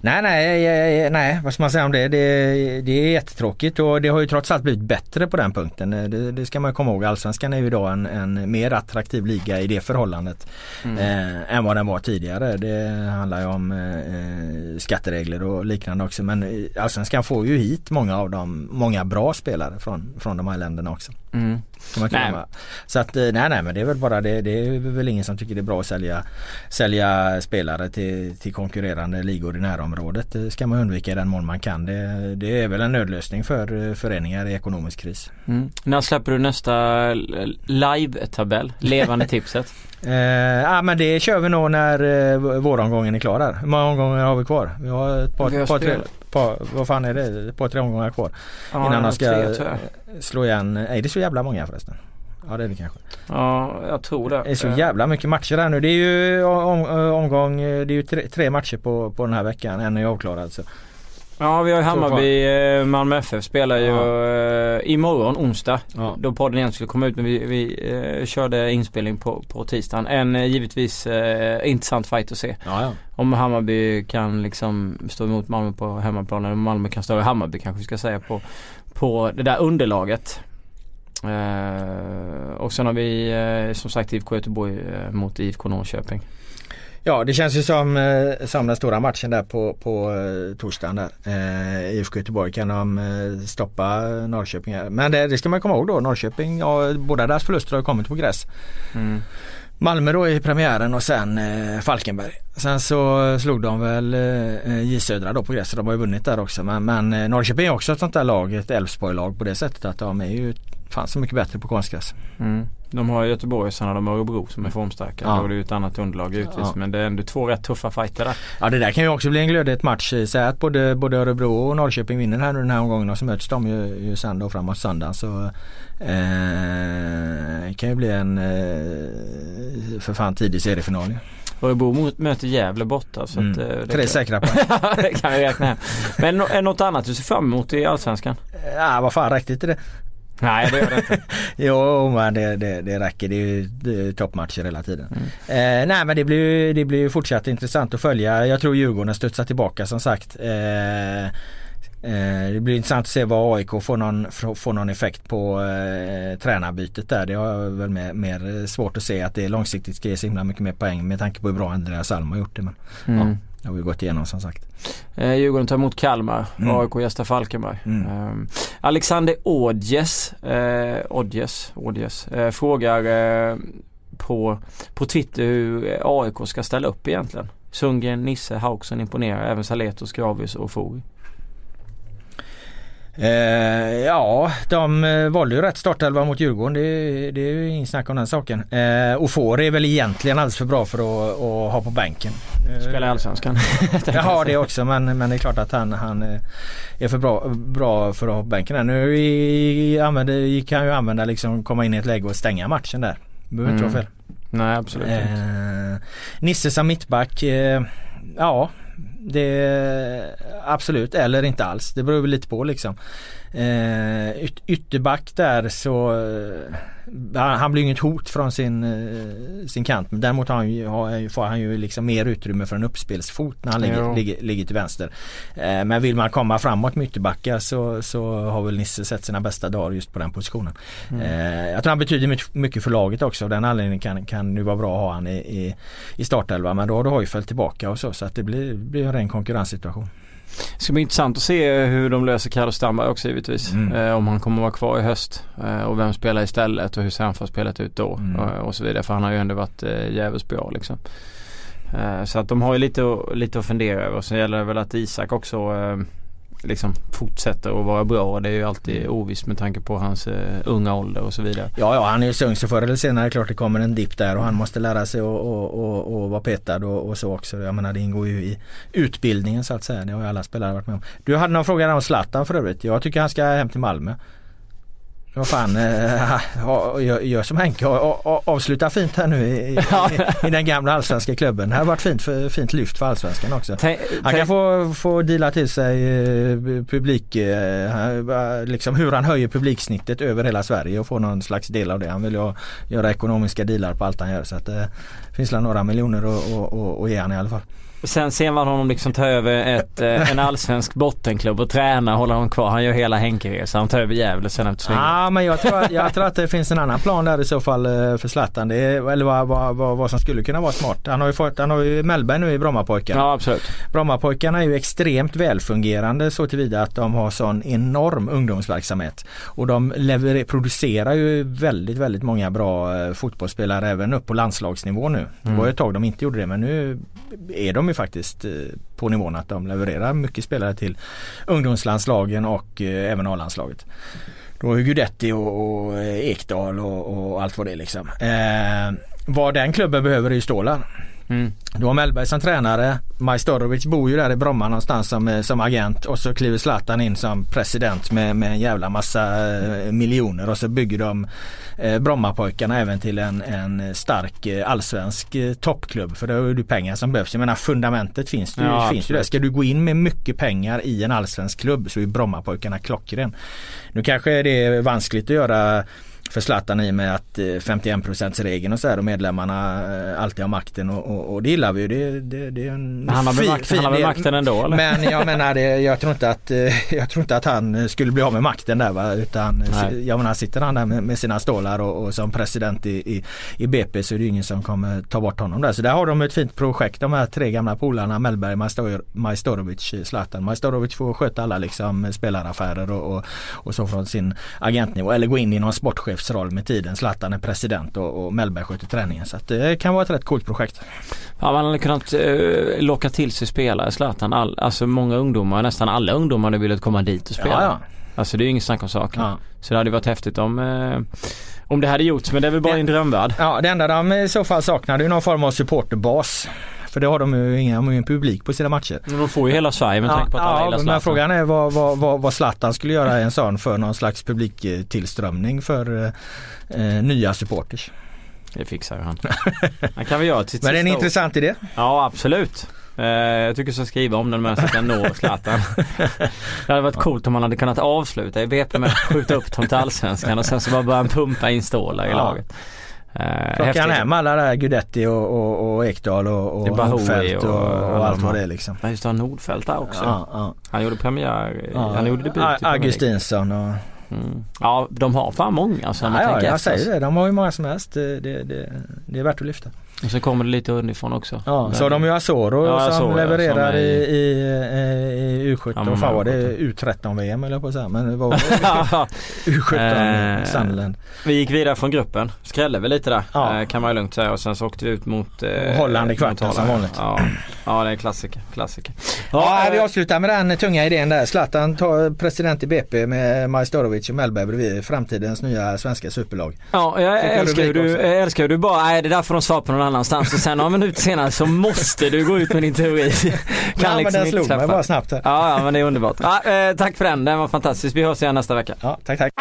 Nej, nej, nej, vad ska man säga om det? Det, det är jättetråkigt och det har ju trots allt blivit bättre på den punkten. Det, det ska man komma ihåg. Allsvenskan är ju idag en, en mer attraktiv liga i det förhållandet mm. eh, än vad den var tidigare. Det handlar ju om eh, skatteregler och liknande också. Men Allsvenskan får ju hit många av dem, många bra spelare från, från de här länderna också. Mm. Nej. Så att eh, nej nej men det är väl bara det. Det är väl ingen som tycker det är bra att sälja, sälja spelare till, till konkurrerande ligor i närområdet. Det ska man undvika i den mån man kan. Det, det är väl en nödlösning för eh, föreningar i ekonomisk kris. Mm. När släpper du nästa live-tabell? Levande tipset? Eh, ja men det kör vi nog när eh, våromgången är klar. Hur många omgångar har vi kvar? Vi har ett par, har par tre, par, vad fan är det? Ett par tre omgångar kvar. Ja, innan de ska tre, slå igen. Är det så jävla många förresten? Ja det är det kanske. Ja jag tror det. Det är så jävla mycket matcher här nu. Det är ju om, omgång, det är ju tre, tre, matcher på, på den här veckan. En är avklarad så. Ja vi har Hammarby, eh, Malmö FF spelar ju ja. Eh, imorgon onsdag. Ja. Då podden egentligen skulle komma ut men vi, vi eh, körde inspelning på, på tisdagen. En eh, givetvis intressant fight att se. Ja. Om Hammarby kan liksom stå emot Malmö på hemmaplan eller Malmö kan stå i Hammarby kanske vi ska säga på, på det där underlaget. Och sen har vi som sagt IFK Göteborg mot IFK Norrköping. Ja det känns ju som, eh, som den stora matchen där på, på eh, torsdagen där. Eh, IFK Göteborg kan de eh, stoppa Norrköping här. Men det, det, ska man komma ihåg då. Norrköping, ja, båda deras förluster har kommit på gräs. Mm. Malmö då i premiären och sen eh, Falkenberg. Sen så slog de väl eh, J Södra då på gräs. De har ju vunnit där också. Men, men Norrköping är också ett sånt där lag, ett Elfsborg-lag på det sättet att de är ju fan så mycket bättre på konstgräs. Mm. De har Göteborg och sen har de Örebro som är formstarka. Ja. Då är det ju ett annat underlag givetvis. Ja. Men det är ändå två rätt tuffa fighter där. Ja det där kan ju också bli en glödhet match. Säg att både, både Örebro och Norrköping vinner här nu den här omgången och så möts de ju, ju sen då framåt söndagen. Så eh, kan ju bli en eh, för fan tidig seriefinal Örebro möter Gävle borta. Så mm. att, eh, Tre säkra poäng. det kan vi räkna hem. Men är något annat du ser fram emot i Allsvenskan? Ja vad fan räckte inte det? Nej det gör det inte. jo men det, det, det räcker. Det är ju, toppmatcher hela tiden. Mm. Eh, nej men det blir, det blir fortsatt intressant att följa. Jag tror Djurgården studsar tillbaka som sagt. Eh, eh, det blir intressant att se vad AIK får någon, får någon effekt på eh, tränarbytet där. Det har väl mer, mer svårt att se att det långsiktigt ska ge så himla mycket mer poäng med tanke på hur bra Andreas Alm har gjort det. Men, mm. ja. Det har vi gått igenom som sagt. Eh, Djurgården tar emot Kalmar, mm. AIK gästar Falkenberg. Mm. Eh, Alexander Odjes, eh, Odjes, Odjes eh, frågar eh, på, på Twitter hur AIK ska ställa upp egentligen. Sundgren, Nisse, Hauksson imponerar. Även Saletos, Gravius och Fori. Eh, ja, de eh, valde ju rätt startelva mot Djurgården. Det, det är ju ingen snack om den saken. Eh, Ofor är väl egentligen alldeles för bra för att, att ha på bänken. Eh, Spela i Allsvenskan. Jaha det också men, men det är klart att han, han eh, är för bra, bra för att ha på bänken. Nu i, använde, kan ju använda liksom komma in i ett läge och stänga matchen där. Behöver inte mm. vara fel. Nej absolut inte. Nisse som mittback. ja det absolut, eller inte alls. Det beror lite på liksom. Eh, yt ytterback där så eh, han blir inget hot från sin, eh, sin kant. Men däremot har han ju, har, får han ju liksom mer utrymme för en uppspelsfot när han ligger, ligger, ligger, till vänster. Eh, men vill man komma framåt med ytterbackar så, så har väl Nisse sett sina bästa dagar just på den positionen. Mm. Eh, jag tror han betyder mycket för laget också. Av den anledningen kan, kan det vara bra att ha han i, i, i startelva. Men då har du Hojfeldt tillbaka och så. Så att det blir, blir en ren konkurrenssituation. Det ska bli intressant att se hur de löser Carlos Strandberg också givetvis. Mm. Eh, om han kommer att vara kvar i höst. Eh, och vem spelar istället och hur ser han för spelet ut då. Mm. Och, och, så vidare. För han har ju ändå varit eh, jävligt bra liksom. Eh, så att de har ju lite, lite att fundera över. Och sen gäller det väl att Isak också eh, liksom fortsätter att vara bra. Det är ju alltid mm. ovisst med tanke på hans uh, unga ålder och så vidare. Ja, ja han är ju så ung så förr eller senare är det klart det kommer en dipp där och han måste lära sig att vara petad och, och, så också. Jag menar det ingår ju i utbildningen så att säga. Det har ju alla spelare varit med om. Du hade någon fråga om Zlatan för övrigt. Jag tycker han ska hem till Malmö. Vad fan, äh, gör, som Henke avsluta fint här nu i, i, i, den gamla allsvenska klubben. Det har varit fint, för, fint lyft för allsvenskan också. Han kan få, få deala till sig eh, publik, eh, liksom hur han höjer publiksnittet över hela Sverige och få någon slags del av det. Han vill ju göra ekonomiska dealar på allt han gör så att det finns några miljoner att ge han i alla fall. Sen ser man honom liksom ta över ett, eh, en allsvensk bottenklubb och träna, hålla honom kvar. Han gör hela Henke-resan. Han tar över Gävle sen efter svingen. Ja men jag tror, jag tror att det finns en annan plan där i så fall eh, för Zlatan. Det är, eller vad, vad, vad, vad, som skulle kunna vara smart. Han har ju fått, han har ju Mellberg nu i Brommapojkarna. Ja absolut. Brommapojkarna är ju extremt välfungerande så tillvida att de har sån enorm ungdomsverksamhet. Och de leverer, producerar ju väldigt, väldigt många bra eh, fotbollsspelare även upp på landslagsnivå nu. Det var ju ett tag de inte gjorde det men nu är de ju faktiskt eh, på nivån att de levererar mycket spelare till ungdomslandslagen och eh, även A-landslaget. Då är Gudetti och, och eh, Ekdal och, och, allt vad det är liksom. Eh, vad den klubben behöver är ju stålar. Mm. Du har Mellberg som tränare. Majstorovic bor ju där i Bromma någonstans som, som agent och så kliver Zlatan in som president med, med en jävla massa miljoner och så bygger de eh, Brommapojkarna även till en, en stark eh, allsvensk eh, toppklubb. För då är det pengar som behövs. Jag menar fundamentet finns, det, ja, finns ju där. Ska du gå in med mycket pengar i en allsvensk klubb så är Brommapojkarna klockren. Nu kanske det är vanskligt att göra för Zlatan i och med att 51% eh, regeln och så här och medlemmarna eh, alltid har makten och, och, och det gillar vi ju. Det, det, det är en han har väl makten, han har väl makten ändå eller? Men jag menar det, jag tror inte att eh, jag tror inte att han skulle bli av med makten där va utan Nej. jag menar sitter han där med, med sina stålar och, och, som president i, i, i BP så är det ingen som kommer ta bort honom där. Så där har de ett fint projekt de här tre gamla polarna Mellberg, Majstorovic, Zlatan. Majstorovic får sköta alla liksom spelaraffärer och, och, och så från sin agentnivå eller gå in i någon sportchef chefsroll med tiden. Zlatan är president och, och Mellberg sköter träningen. Så det kan vara ett rätt coolt projekt. Ja man hade kunnat eh, locka till sig spelare Zlatan. All, alltså många ungdomar, nästan alla ungdomar hade velat komma dit och spela. Ja, ja. Alltså det är ju inget snack om saken. Ja. Så det hade varit häftigt om eh, om det hade gjorts men det är väl bara det, en drömvärld. Ja det enda de i så fall saknar är någon form av supporterbas. För det har de ju ingen, de ingen publik på sina matcher. Men de får ju hela Sverige med tanke på att alla ja, gillar Zlatan. Men frågan är vad, vad, vad, vad Zlatan skulle göra en sån för någon slags publiktillströmning för eh, nya supporters. Det fixar han. Han kan väl göra till Men det är en år. intressant idé. Ja absolut. Uh, jag tycker jag ska skriva om den med så att den når Zlatan. det hade varit coolt om man hade kunnat avsluta i BP med att skjuta upp dem till Allsvenskan och sen så bara börja pumpa in stålar i ja. laget. Uh, Plockar han hem alla där Gudetti och, och, och Ekdal och, och Nordfeldt och, och, och, allt vad det är liksom. Ja just det, Nordfeldt där också. Ja, ja. Han gjorde premiär, ja, han gjorde debut Augustinsson och Mm. Ja de har fan många så ja, ja jag säger det. De har ju många som helst. Det, det, det, det är värt att lyfta. Och så kommer det lite underifrån också. Ja, så har de ju Asoro ja, som Asoro, levererar som i, i, i, U17. Ja, fan var det U13 VM eller på att säga. Men det var U17 eh. Vi gick vidare från gruppen. Skrällde väl lite där ja. eh, kan man ju lugnt säga. Och sen så åkte vi ut mot eh, Holland i kvarten som vanligt. Ja. ja det är klassiker. klassiker. Ja, vi avslutar med den tunga idén där. Zlatan tar president i BP med Majstorovic och Mellberg bredvid. Framtidens nya svenska superlag. Ja, jag älskar hur du, älskar du bara, nej det där får de svara på någon annanstans och sen några minuter senare så måste du gå ut med din teori. kan ja, liksom men den slog mig bara snabbt. Här. Ja, ja men det är underbart. Ja, eh, tack för den, den var fantastisk. Vi hörs igen nästa vecka. Ja, tack tack.